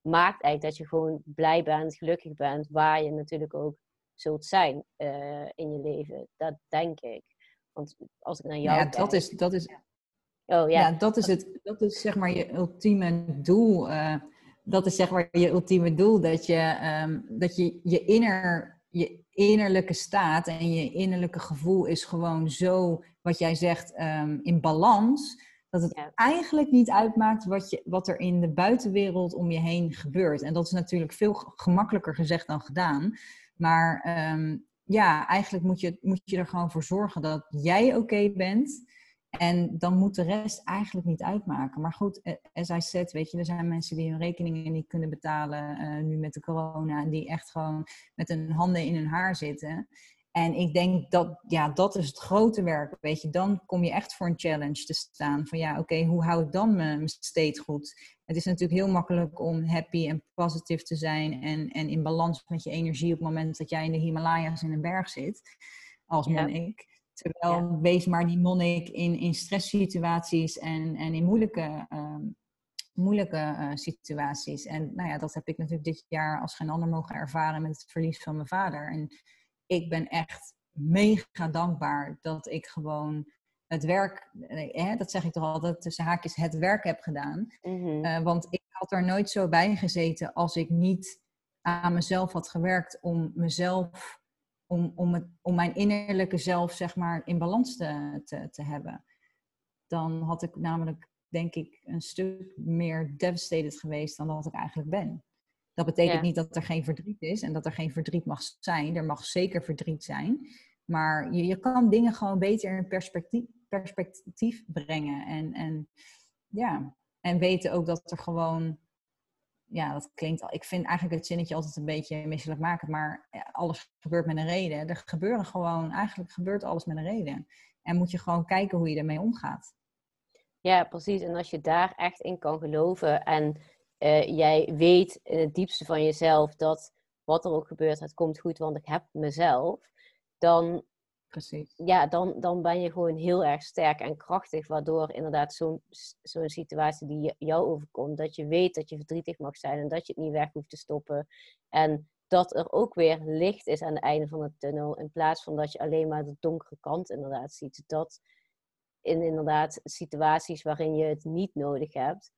maakt eigenlijk dat je gewoon blij bent, gelukkig bent, waar je natuurlijk ook zult zijn uh, in je leven. Dat denk ik. Want als ik naar jou ja, kijk... Dat is, dat is, oh, ja. ja. dat is het. Dat is zeg maar je ultieme doel. Uh, dat is zeg maar je ultieme doel. Dat je um, dat je, je, inner, je innerlijke staat en je innerlijke gevoel is gewoon zo, wat jij zegt, um, in balans dat het eigenlijk niet uitmaakt wat, je, wat er in de buitenwereld om je heen gebeurt. En dat is natuurlijk veel gemakkelijker gezegd dan gedaan. Maar ehm, ja, eigenlijk moet je, moet je er gewoon voor zorgen dat jij oké bent. En dan moet de rest eigenlijk niet uitmaken. Maar goed, eh, as I said, weet je, er zijn mensen die hun rekeningen niet kunnen betalen uh, nu met de corona. En die echt gewoon met hun handen in hun haar zitten. En ik denk dat, ja, dat is het grote werk, weet je. Dan kom je echt voor een challenge te staan. Van ja, oké, hoe hou ik dan mijn state goed? Het is natuurlijk heel makkelijk om happy en positief te zijn en, en in balans met je energie op het moment dat jij in de Himalaya's in een berg zit, als monnik. Terwijl wees maar die monnik in, in stresssituaties en, en in moeilijke, um, moeilijke uh, situaties. En nou ja, dat heb ik natuurlijk dit jaar als geen ander mogen ervaren met het verlies van mijn vader. En ik ben echt mega dankbaar dat ik gewoon het werk, eh, dat zeg ik toch altijd, tussen haakjes het werk heb gedaan. Mm want ik had er nooit zo bij gezeten als ik niet aan mezelf had gewerkt om mezelf, om, om, het, om mijn innerlijke zelf, zeg maar, in balans te, te, te hebben. Dan had ik namelijk, denk ik, een stuk meer devastated geweest dan dat ik eigenlijk ben. Dat betekent niet dat er geen verdriet is en dat er geen verdriet mag zijn. Er mag zeker verdriet zijn. Maar je, je kan dingen gewoon beter in perspectief, perspectief brengen. En, en ja, en weten ook dat er gewoon. Ja, dat klinkt. Ik vind eigenlijk het zinnetje altijd een beetje misselijk maken. Maar alles gebeurt met een reden. Er gebeuren gewoon. Eigenlijk gebeurt alles met een reden. En moet je gewoon kijken hoe je ermee omgaat. Ja, precies. En als je daar echt in kan geloven en uh, jij weet in het diepste van jezelf dat wat er ook gebeurt, het komt goed, want ik heb mezelf, dan, Precies. Ja, dan, dan ben je gewoon heel erg sterk en krachtig, waardoor inderdaad zo'n zo'n situatie die jou overkomt, dat je weet dat je verdrietig mag zijn en dat je het niet weg hoeft te stoppen. En dat er ook weer licht is aan het einde van de tunnel, in plaats van dat je alleen maar de donkere kant inderdaad ziet. Dat in inderdaad situaties waarin je het niet nodig hebt,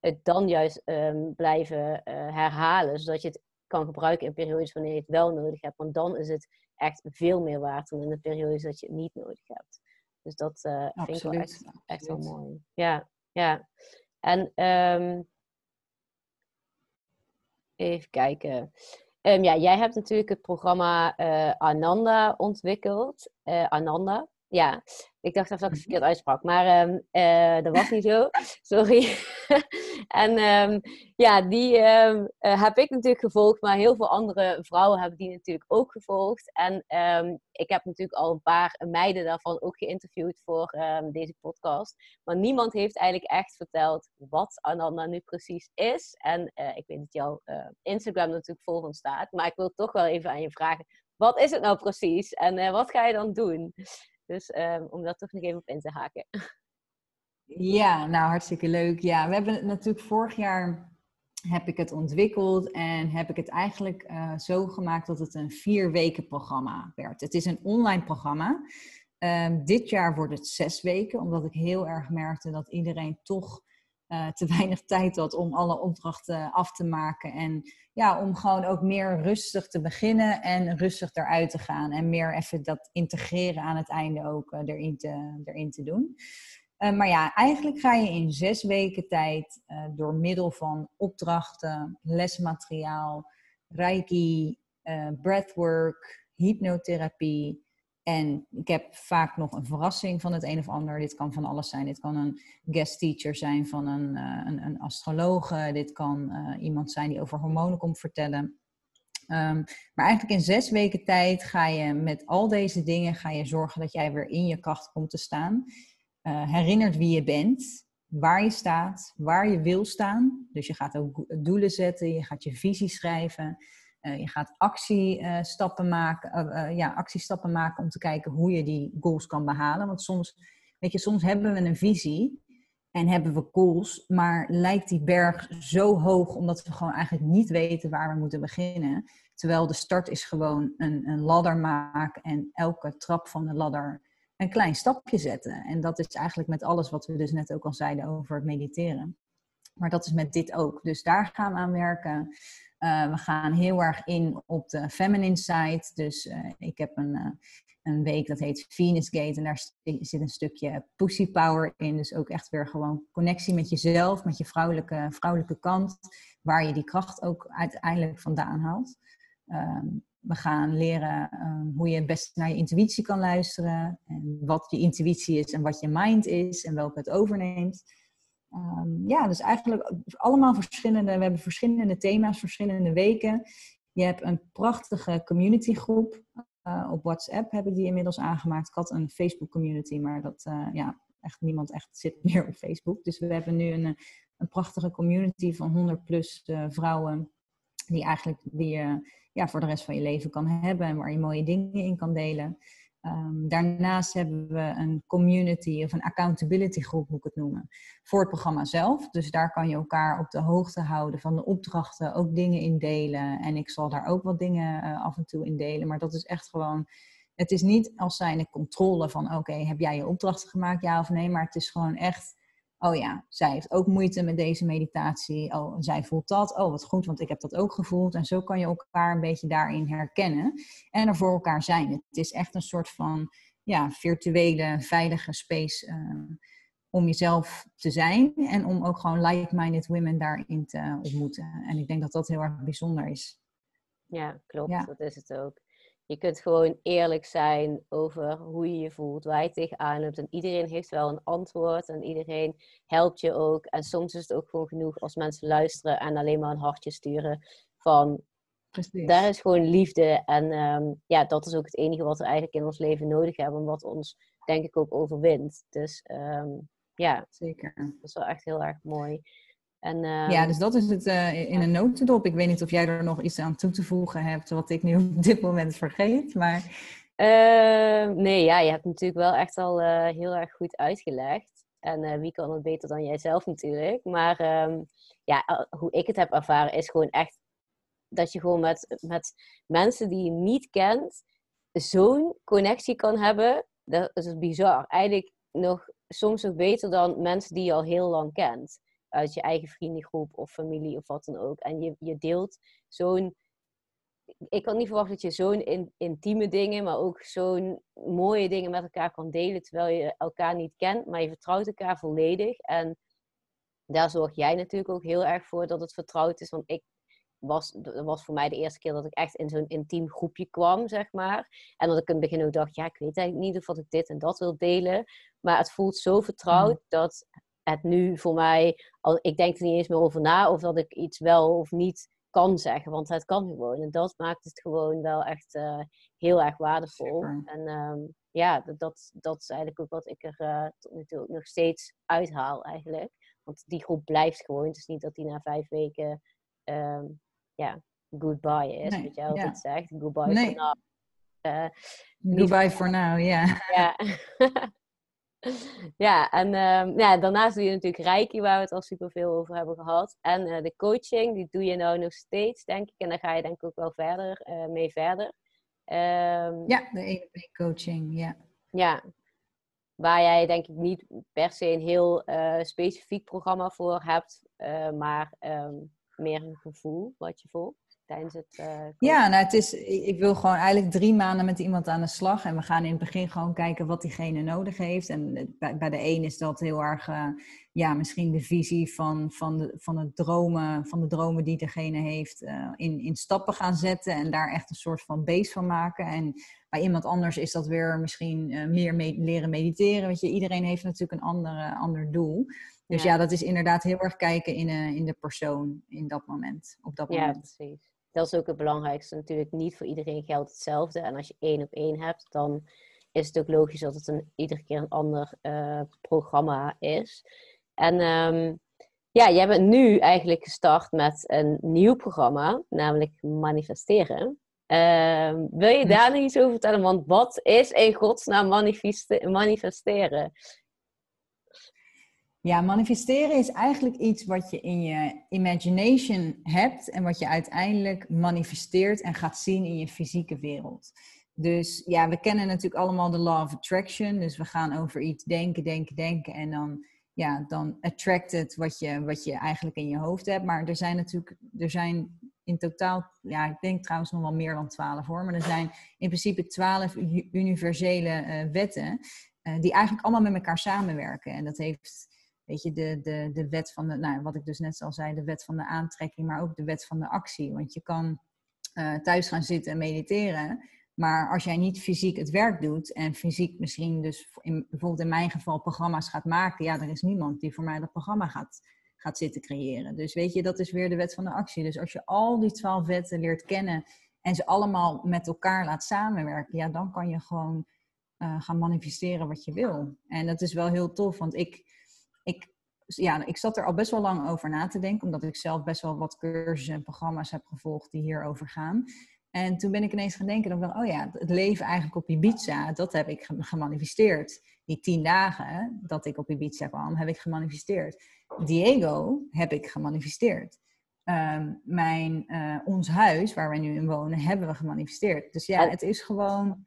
het dan juist um, blijven uh, herhalen, zodat je het kan gebruiken in periodes wanneer je het wel nodig hebt. Want dan is het echt veel meer waard dan in de periodes dat je het niet nodig hebt. Dus dat uh, vind ik wel echt, echt wel mooi. Ja, ja. En ehm, even kijken. Um, ja, jij hebt natuurlijk het programma uh, Ananda ontwikkeld. Uh, Ananda, ja. Ik dacht even dat ik het verkeerd uitsprak, maar um, uh, dat was niet zo. <laughs> Sorry. <laughs> en um, ja, die um, uh, heb ik natuurlijk gevolgd, maar heel veel andere vrouwen hebben die natuurlijk ook gevolgd. En ik heb natuurlijk al een paar meiden daarvan ook geïnterviewd voor deze podcast. Maar niemand heeft eigenlijk echt verteld wat Ananda nu precies is. En uh, ik weet dat jouw Instagram natuurlijk vol van staat, maar ik wil toch wel even aan je vragen. Wat is het nou precies en wat ga je dan doen? Dus um, om daar toch nog even op in te haken. Ja, nou hartstikke leuk. Ja, we hebben natuurlijk vorig jaar heb ik het ontwikkeld en heb ik het eigenlijk uh, zo gemaakt dat het een vier weken programma werd. Het is een online programma. Um, dit jaar wordt het zes weken, omdat ik heel erg merkte dat iedereen toch uh, te <laughs> weinig tijd had om alle opdrachten af te maken. En ja, om gewoon ook meer rustig te beginnen en rustig eruit te gaan. En meer even dat integreren aan het einde ook uh, erin, te, erin te doen. Uh, maar ja, eigenlijk ga je in zes weken tijd door middel van opdrachten, lesmateriaal, reiki, breathwork, hypnotherapie, en ik heb vaak nog een verrassing van het een of ander. Dit kan van alles zijn. Dit kan een guest teacher zijn van een, uh, een, een astrologe. Dit kan uh, iemand zijn die over hormonen komt vertellen. Um, maar eigenlijk in zes weken tijd ga je met al deze dingen ga je zorgen dat jij weer in je kracht komt te staan. Uh, herinnert wie je bent, waar je staat, waar je wil staan. Dus je gaat ook doelen zetten, je gaat je visie schrijven. Uh, je gaat actiestappen maken, uh, ja, actiestappen maken om te kijken hoe je die goals kan behalen. Want soms, weet je, soms hebben we een visie en hebben we goals, maar lijkt die berg zo hoog omdat we gewoon eigenlijk niet weten waar we moeten beginnen. Terwijl de start is gewoon een, een ladder maken en elke trap van de ladder een klein stapje zetten. En dat is eigenlijk met alles wat we dus net ook al zeiden over het mediteren. Maar dat is met dit ook. Dus daar gaan we aan werken. Uh, we gaan heel erg in op de feminine side. Dus uh, ik heb een, uh, een week dat heet Venus Gate. En daar zit een stukje pussy power in. Dus ook echt weer gewoon connectie met jezelf, met je vrouwelijke, vrouwelijke kant. Waar je die kracht ook uiteindelijk vandaan haalt. Ehm, we gaan leren um, hoe je het best naar je intuïtie kan luisteren. En wat je intuïtie is en wat je mind is en welke het overneemt. Um, ja, dus eigenlijk allemaal verschillende, we hebben verschillende thema's, verschillende weken. Je hebt een prachtige communitygroep. Uh, op WhatsApp hebben die inmiddels aangemaakt. Ik had een Facebook community, maar dat, uh, ja, echt niemand echt zit <laughs> meer op Facebook. Dus we hebben nu een, een prachtige community van 100 plus uh, vrouwen. Die eigenlijk die je ja, voor de rest van je leven kan hebben. En waar je mooie dingen in kan delen. Um, daarnaast hebben we een community of een accountability groep, moet ik het noemen, voor het programma zelf. Dus daar kan je elkaar op de hoogte houden van de opdrachten, ook dingen indelen. En ik zal daar ook wat dingen uh, af en toe in delen. Maar dat is echt gewoon, het is niet als zijnde controle van oké, heb jij je opdrachten gemaakt, ja of nee. Maar het is gewoon echt oh ja, zij heeft ook moeite met deze meditatie. Oh, zij voelt dat. Oh, wat goed, want ik heb dat ook gevoeld. En zo kan je elkaar een beetje daarin herkennen en er voor elkaar zijn. Het is echt een soort van ja, virtuele, veilige space uh, om jezelf te zijn en om ook gewoon like-minded women daarin te ontmoeten. En ik denk dat dat heel erg bijzonder is. Ja, klopt. Ja. Dat is het ook. Je kunt gewoon eerlijk zijn over hoe je je voelt, waar je tegenaan loopt. En iedereen heeft wel een antwoord en iedereen helpt je ook. En soms is het ook gewoon genoeg als mensen luisteren en alleen maar een hartje sturen van... Precies. Daar is gewoon liefde. En um, ja, dat is ook het enige wat we eigenlijk in ons leven nodig hebben. En wat ons, denk ik, ook overwint. Dus um, ja, zeker. Dat is wel echt heel erg mooi. En, uh, ja, dus dat is het uh, in een notendop. Ik weet niet of jij er nog iets aan toe te voegen hebt, wat ik nu op <laughs> dit moment vergeet. Maar... Uh, nee, ja, je hebt natuurlijk wel echt al eh, heel erg goed uitgelegd. En eh, wie kan het beter dan jijzelf natuurlijk. Maar um, ja, hoe ik het heb ervaren is gewoon echt dat je gewoon met, met mensen die je niet kent zo'n connectie kan hebben. Dat is bizar. Eigenlijk nog soms nog beter dan mensen die je al heel lang kent uit je eigen vriendengroep of familie of wat dan ook. En je, je deelt zo'n. Ik had niet verwacht dat je zo'n in, intieme dingen, maar ook zo'n mooie dingen met elkaar kan delen. Terwijl je elkaar niet kent, maar je vertrouwt elkaar volledig. En daar zorg jij natuurlijk ook heel erg voor dat het vertrouwd is. Want ik was, dat was voor mij de eerste keer dat ik echt in zo'n intiem groepje kwam, zeg maar. En dat ik in het begin ook dacht, ja, ik weet eigenlijk niet of ik dit en dat wil delen. Maar het voelt zo vertrouwd mm. dat het nu voor mij, al, ik denk er niet eens meer over na of dat ik iets wel of niet kan zeggen, want het kan gewoon. En dat maakt het gewoon wel echt uh, heel erg waardevol. En ehm, ja, dat, dat is eigenlijk ook wat ik er uh, tot nu toe nog steeds uithaal eigenlijk. Want die groep blijft gewoon. Het is niet dat die na vijf weken um, ja, goodbye is, nee, wat jij altijd ja. zegt. Goodbye nee. for now. Uh, goodbye for <laughs> now, ja. Ja. <laughs> <laughs> ja, en um, ja, daarnaast doe je natuurlijk Reiki, waar we het al superveel over hebben gehad. En uh, de coaching, die doe je nou nog steeds, denk ik. En daar ga je denk ik ook wel verder uh, mee verder. Um, ja, de ene coaching, ja. Ja, waar jij denk ik niet per se een heel uh, specifiek programma voor hebt, maar um, meer een gevoel wat je voelt tijdens het. Uh, ja, nou, het is, ik wil gewoon eigenlijk drie maanden met iemand aan de slag. En we gaan in het begin gewoon kijken wat diegene nodig heeft. En bij, bij de een is dat heel erg, uh, ja, misschien de visie van, van, de, van, het dromen, van de dromen die degene heeft, uh, in, in stappen gaan zetten. En daar echt een soort van base van maken. En bij iemand anders is dat weer misschien meer leren mediteren. Weet je, iedereen heeft natuurlijk een andere, ander doel. Dus ja. dat is inderdaad heel erg kijken in, in de persoon in dat moment. Op dat ja, moment. precies. Dat is ook het belangrijkste. Natuurlijk niet voor iedereen geldt hetzelfde. En als je één op één hebt, dan is het ook logisch dat het een, iedere keer een ander uh, programma is. En um, ja, jij bent nu eigenlijk gestart met een nieuw programma, namelijk manifesteren. Uh, wil je daar nog iets over vertellen? Want wat is in godsnaam manifesteren? Ja, manifesteren is eigenlijk iets wat je in je imagination hebt en wat je uiteindelijk manifesteert en gaat zien in je fysieke wereld. Dus ja, we kennen natuurlijk allemaal de law of attraction. Dus we gaan over iets denken, denken, denken en dan, ja, dan attract het wat je, wat je eigenlijk in je hoofd hebt. Maar er zijn natuurlijk, er zijn in totaal, ja, ik denk trouwens nog wel meer dan twaalf hoor, maar er zijn in principe twaalf universele uh, wetten uh, die eigenlijk allemaal met elkaar samenwerken. En dat heeft weet je, de, de, de wet van de, nou, wat ik dus net al zei, de wet van de aantrekking, maar ook de wet van de actie. Want je kan uh, thuis gaan zitten en mediteren, maar als jij niet fysiek het werk doet en fysiek misschien dus in, bijvoorbeeld in mijn geval programma's gaat maken, ja, er is niemand die voor mij dat programma gaat, gaat zitten creëren. Dus weet je, dat is weer de wet van de actie. Dus als je al die twaalf wetten leert kennen en ze allemaal met elkaar laat samenwerken, ja, dan kan je gewoon uh, gaan manifesteren wat je wil. En dat is wel heel tof, want ik ik, ja, ik zat er al best wel lang over na te denken, omdat ik zelf best wel wat cursussen en programma's heb gevolgd die hierover gaan. En toen ben ik ineens gaan denken, dan, oh ja, het leven eigenlijk op Ibiza, dat heb ik gemanifesteerd. Die tien dagen dat ik op Ibiza kwam, heb ik gemanifesteerd. Diego heb ik gemanifesteerd. Ehm, mijn, uh, ons huis, waar wij nu in wonen, hebben we gemanifesteerd. Dus ja, het is gewoon...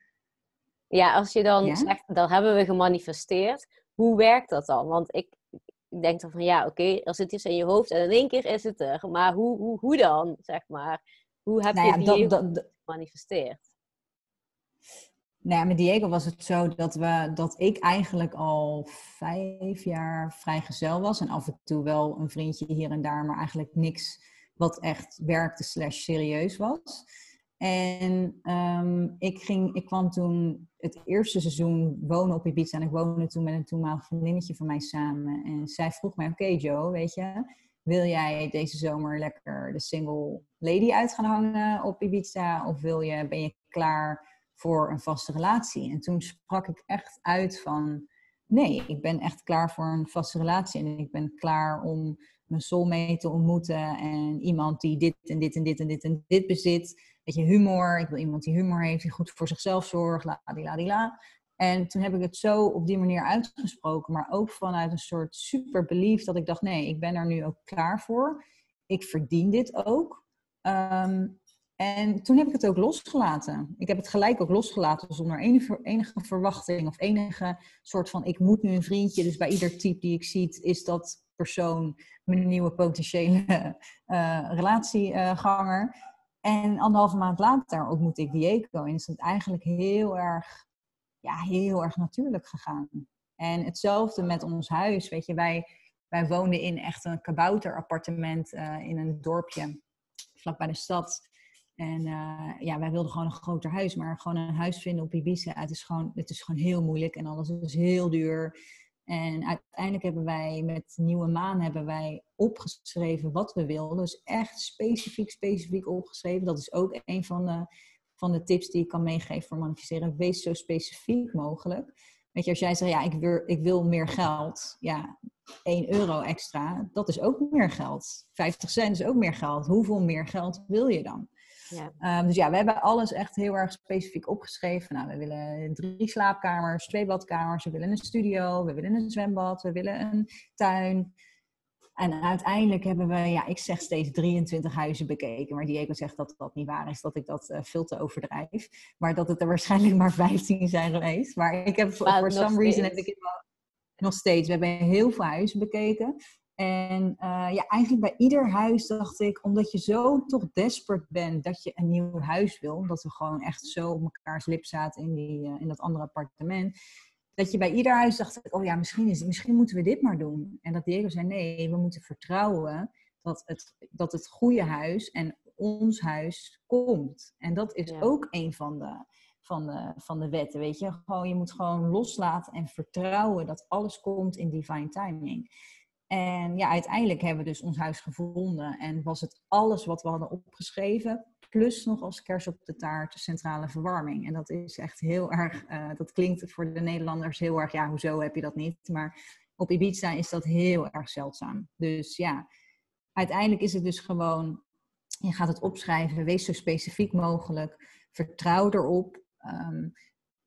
Ja, als je dan zegt, dan hebben we gemanifesteerd. Hoe werkt dat dan? Want ik, ik denk dan van ja, oké, okay, als het is in je hoofd en in één keer is het er. Maar hoe, hoe, hoe dan, zeg maar? Hoe heb nou je die gemanifesteerd? Nou ja, met Diego was het zo dat, we, dat ik eigenlijk al vijf jaar vrijgezel was. En af en toe wel een vriendje hier en daar, maar eigenlijk niks wat echt werkte slash serieus was. En um, ik, ging, ik kwam toen het eerste seizoen wonen op Ibiza. En ik woonde toen met een toenmalig vriendinnetje van mij samen. En zij vroeg mij, oké Joe, weet je, wil jij deze zomer lekker de single lady uit gaan hangen op Ibiza? Of wil je, ben je klaar voor een vaste relatie? En toen sprak ik echt uit van, nee, ik ben echt klaar voor een vaste relatie. En ik ben klaar om mijn soulmate te ontmoeten. En iemand die dit en dit en dit en dit en dit bezit beetje humor. Ik wil iemand die humor heeft, die goed voor zichzelf zorgt, la di la di la. En toen heb ik het zo op die manier uitgesproken, maar ook vanuit een soort super belief dat ik dacht, nee, ik ben er nu ook klaar voor. Ik verdien dit ook. Ehm, en toen heb ik het ook losgelaten. Ik heb het gelijk ook losgelaten zonder enige, verwachting of enige soort van, ik moet nu een vriendje. Dus bij ieder type die ik zie, is dat persoon mijn nieuwe potentiële uh, relatieganger. En anderhalve maand later ontmoette ik Diego en is het eigenlijk heel erg, ja, heel erg natuurlijk gegaan. En hetzelfde met ons huis, weet je, wij, wij woonden in echt een kabouterappartement uh, in een dorpje vlakbij de stad. En uh, ja, wij wilden gewoon een groter huis, maar gewoon een huis vinden op Ibiza, het is gewoon, het is gewoon heel moeilijk en alles is heel duur. En uiteindelijk hebben wij met Nieuwe Maan hebben wij opgeschreven wat we wilden. Dus echt specifiek, specifiek opgeschreven. Dat is ook een van de, van de tips die ik kan meegeven voor manifesteren. Wees zo specifiek mogelijk. Weet je, als jij zegt, ja, ik wil, ik wil meer geld. Ja, 1 euro extra, dat is ook meer geld. 50 cent is ook meer geld. Hoeveel meer geld wil je dan? Ja. Ehm, dus ja, we hebben alles echt heel erg specifiek opgeschreven. Nou, we willen drie slaapkamers, twee badkamers, we willen een studio, we willen een zwembad, we willen een tuin. En uiteindelijk hebben we, ja, ik zeg steeds 23 huizen bekeken. Maar Diego zegt dat dat niet waar is, dat ik dat uh, veel te overdrijf. Maar dat het er waarschijnlijk maar 15 zijn geweest. Maar ik heb, voor some reason, heb ik het wel, nog steeds. We hebben heel veel huizen bekeken. En uh, ja, eigenlijk bij ieder huis dacht ik, omdat je zo toch desperate bent dat je een nieuw huis wil, omdat we gewoon echt zo op mekaars lip zaten in, die, uh, in dat andere appartement, dat je bij ieder huis dacht, oh ja, misschien, is, misschien moeten we dit maar doen. En dat Diego zei, nee, we moeten vertrouwen dat het, dat het goede huis en ons huis komt. En dat is ook een van de, van, de, van de wetten, weet je. Gewoon, je moet gewoon loslaten en vertrouwen dat alles komt in divine timing. En ja, uiteindelijk hebben we dus ons huis gevonden en was het alles wat we hadden opgeschreven, plus nog als kers op de taart centrale verwarming. En dat is echt heel erg, uh, dat klinkt voor de Nederlanders heel erg, ja, hoezo heb je dat niet? Maar op Ibiza is dat heel erg zeldzaam. Dus ja, uiteindelijk is het dus gewoon, je gaat het opschrijven, wees zo specifiek mogelijk, vertrouw erop. Um,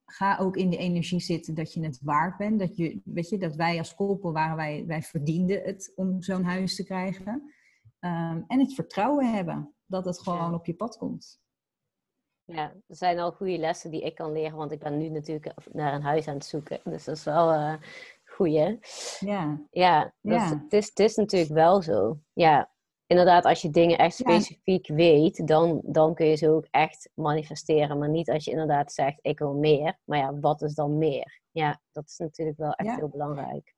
ga ook in de energie zitten dat je het waard bent. Dat, je, weet je, dat wij als koppel waren, wij, wij verdienden het om zo'n huis te krijgen. Ehm, en het vertrouwen hebben dat het gewoon op je pad komt. Ja, er zijn al goede lessen die ik kan leren, want ik ben nu natuurlijk naar een huis aan het zoeken. Dus dat is wel een uh, goede. Ja, ja, ja. het, is, het is natuurlijk wel zo. Ja, inderdaad, als je dingen echt specifiek weet, dan, dan kun je ze ook echt manifesteren. Maar niet als je inderdaad zegt, ik wil meer. Maar ja, wat is dan meer? Ja, dat is natuurlijk wel echt heel belangrijk.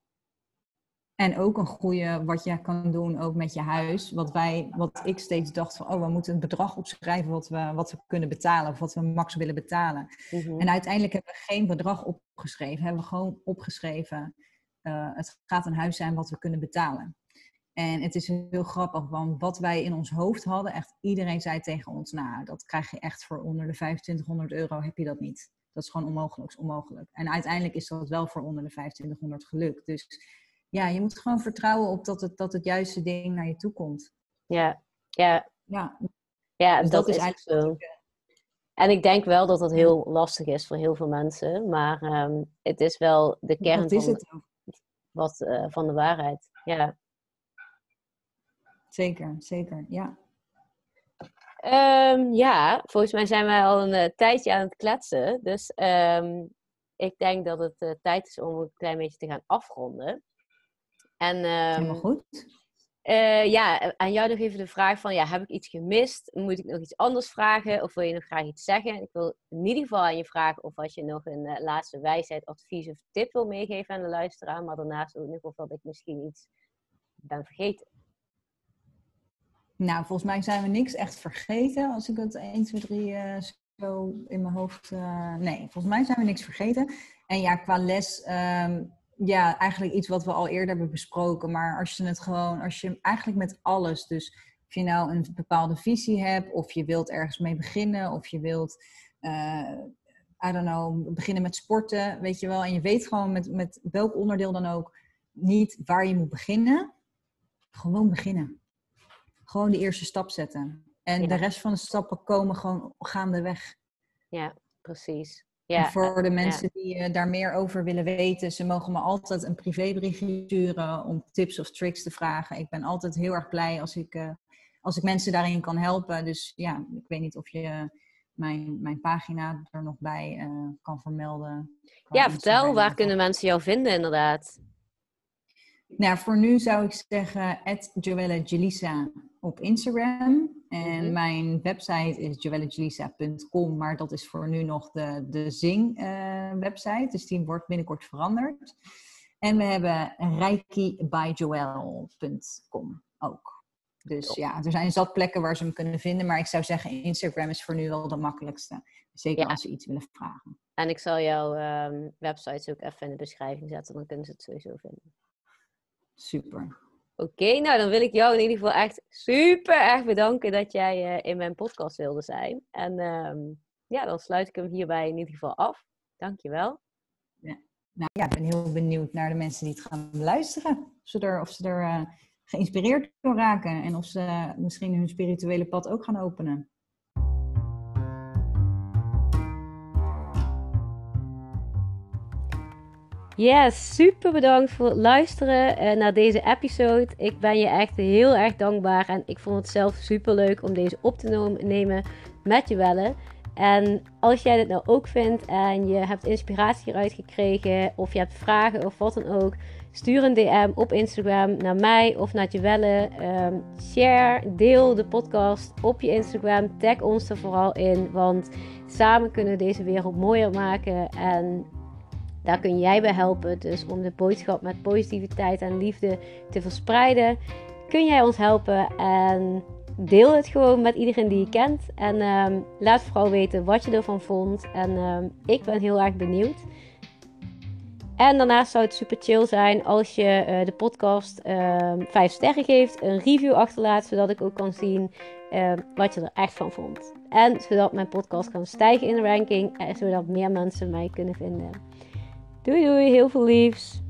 En ook een goede, wat je kan doen ook met je huis. Wat, wij, wat ik steeds dacht van, oh, we moeten een bedrag opschrijven wat we, wat we kunnen betalen. Of wat we max willen betalen. Mhm. En uiteindelijk hebben we geen bedrag opgeschreven. Hebben we gewoon opgeschreven, uh, het gaat een huis zijn wat we kunnen betalen. En het is heel grappig, want wat wij in ons hoofd hadden, echt iedereen zei tegen ons, nou, dat krijg je echt voor onder de 2500 euro, heb je dat niet. Dat is gewoon onmogelijk, is onmogelijk. En uiteindelijk is dat wel voor onder de 2500 gelukt. Dus ja, je moet gewoon vertrouwen op dat het, dat het juiste ding naar je toe komt. Ja, ja. Ja, ja dus dat, is eigenlijk zo. En ik denk wel dat dat heel lastig is voor heel veel mensen. Maar um, het is wel de kern van, wat, uh, van de waarheid. Ja. Zeker, zeker, ja. Um, ja, volgens mij zijn wij al een uh, tijdje aan het kletsen. Dus um, ik denk dat het uh, tijd is om een klein beetje te gaan afronden. En, um, Helemaal goed. Uh, ja, aan jou nog even de vraag van, ja, heb ik iets gemist? Moet ik nog iets anders vragen? Of wil je nog graag iets zeggen? Ik wil in ieder geval aan je vragen of als je nog een laatste wijsheid, advies of tip wil meegeven aan de luisteraar. Maar daarnaast ook nog of dat ik misschien iets ben vergeten. Nou, volgens mij zijn we niks echt vergeten. Als ik het 1, 2, 3 uh, zo in mijn hoofd. Uh, nee, volgens mij zijn we niks vergeten. En ja, qua les. Um, ja, eigenlijk iets wat we al eerder hebben besproken. Maar als je het gewoon, als je eigenlijk met alles, dus of je nou een bepaalde visie hebt, of je wilt ergens mee beginnen, of je wilt, uh, I don't know, beginnen met sporten, weet je wel. En je weet gewoon met, met welk onderdeel dan ook niet waar je moet beginnen. Gewoon beginnen gewoon de eerste stap zetten. En de rest van de stappen komen gewoon gaandeweg. Ja, precies. Ja, voor de mensen die uh, daar meer over willen weten, ze mogen me altijd een privébriefje sturen om tips of tricks te vragen. Ik ben altijd heel erg blij als ik, uh, als ik mensen daarin kan helpen. Dus ja, ik weet niet of je mijn, mijn pagina er nog bij uh, kan vermelden. Ja, vertel, waar kunnen mensen jou vinden inderdaad? Nou, voor nu zou ik zeggen Joella Jelisa op Instagram. En mhm. mijn website is joellagelisa.com, maar dat is voor nu nog de, de Zing-website. Eh, dus die wordt binnenkort veranderd. En we hebben reikibyjoel.com ook. Dus ja, er zijn zat plekken waar ze hem kunnen vinden. Maar ik zou zeggen, Instagram is voor nu wel de makkelijkste. Zeker als ze iets willen vragen. En ik zal jouw um, websites ook even in de beschrijving zetten. Dan kunnen ze het sowieso vinden. Super. Oké, nou dan wil ik jou in ieder geval echt super erg bedanken dat jij uh, in mijn podcast wilde zijn. En um, ja, dan sluit ik hem hierbij in ieder geval af. Dankjewel. Ja. Nou ja, ik ben heel benieuwd naar de mensen die het gaan luisteren. Of ze er, of ze er uh, geïnspireerd door raken en of ze misschien hun spirituele pad ook gaan openen. Yes, super bedankt voor het luisteren uh, naar deze episode. Ik ben je echt heel erg dankbaar en ik vond het zelf super leuk om deze op te nemen met je wellen. En als jij dit nou ook vindt en je hebt inspiratie eruit gekregen of je hebt vragen of wat dan ook, stuur een DM op Instagram naar mij of naar Jewelle. Um, share, deel de podcast op je Instagram. Tag ons er vooral in, want samen kunnen we deze wereld mooier maken. En daar kun jij bij helpen. Dus om de boodschap met positiviteit en liefde te verspreiden, kun jij ons helpen. En deel het gewoon met iedereen die je kent. En um, laat vooral weten wat je ervan vond. En um, ik ben heel erg benieuwd. En daarnaast zou het super chill zijn als je uh, de podcast ehm, 5 sterren geeft, een review achterlaat, zodat ik ook kan zien wat je er echt van vond. En zodat mijn podcast kan stijgen in de ranking en zodat meer mensen mij kunnen vinden. Doei doei, heel veel liefs.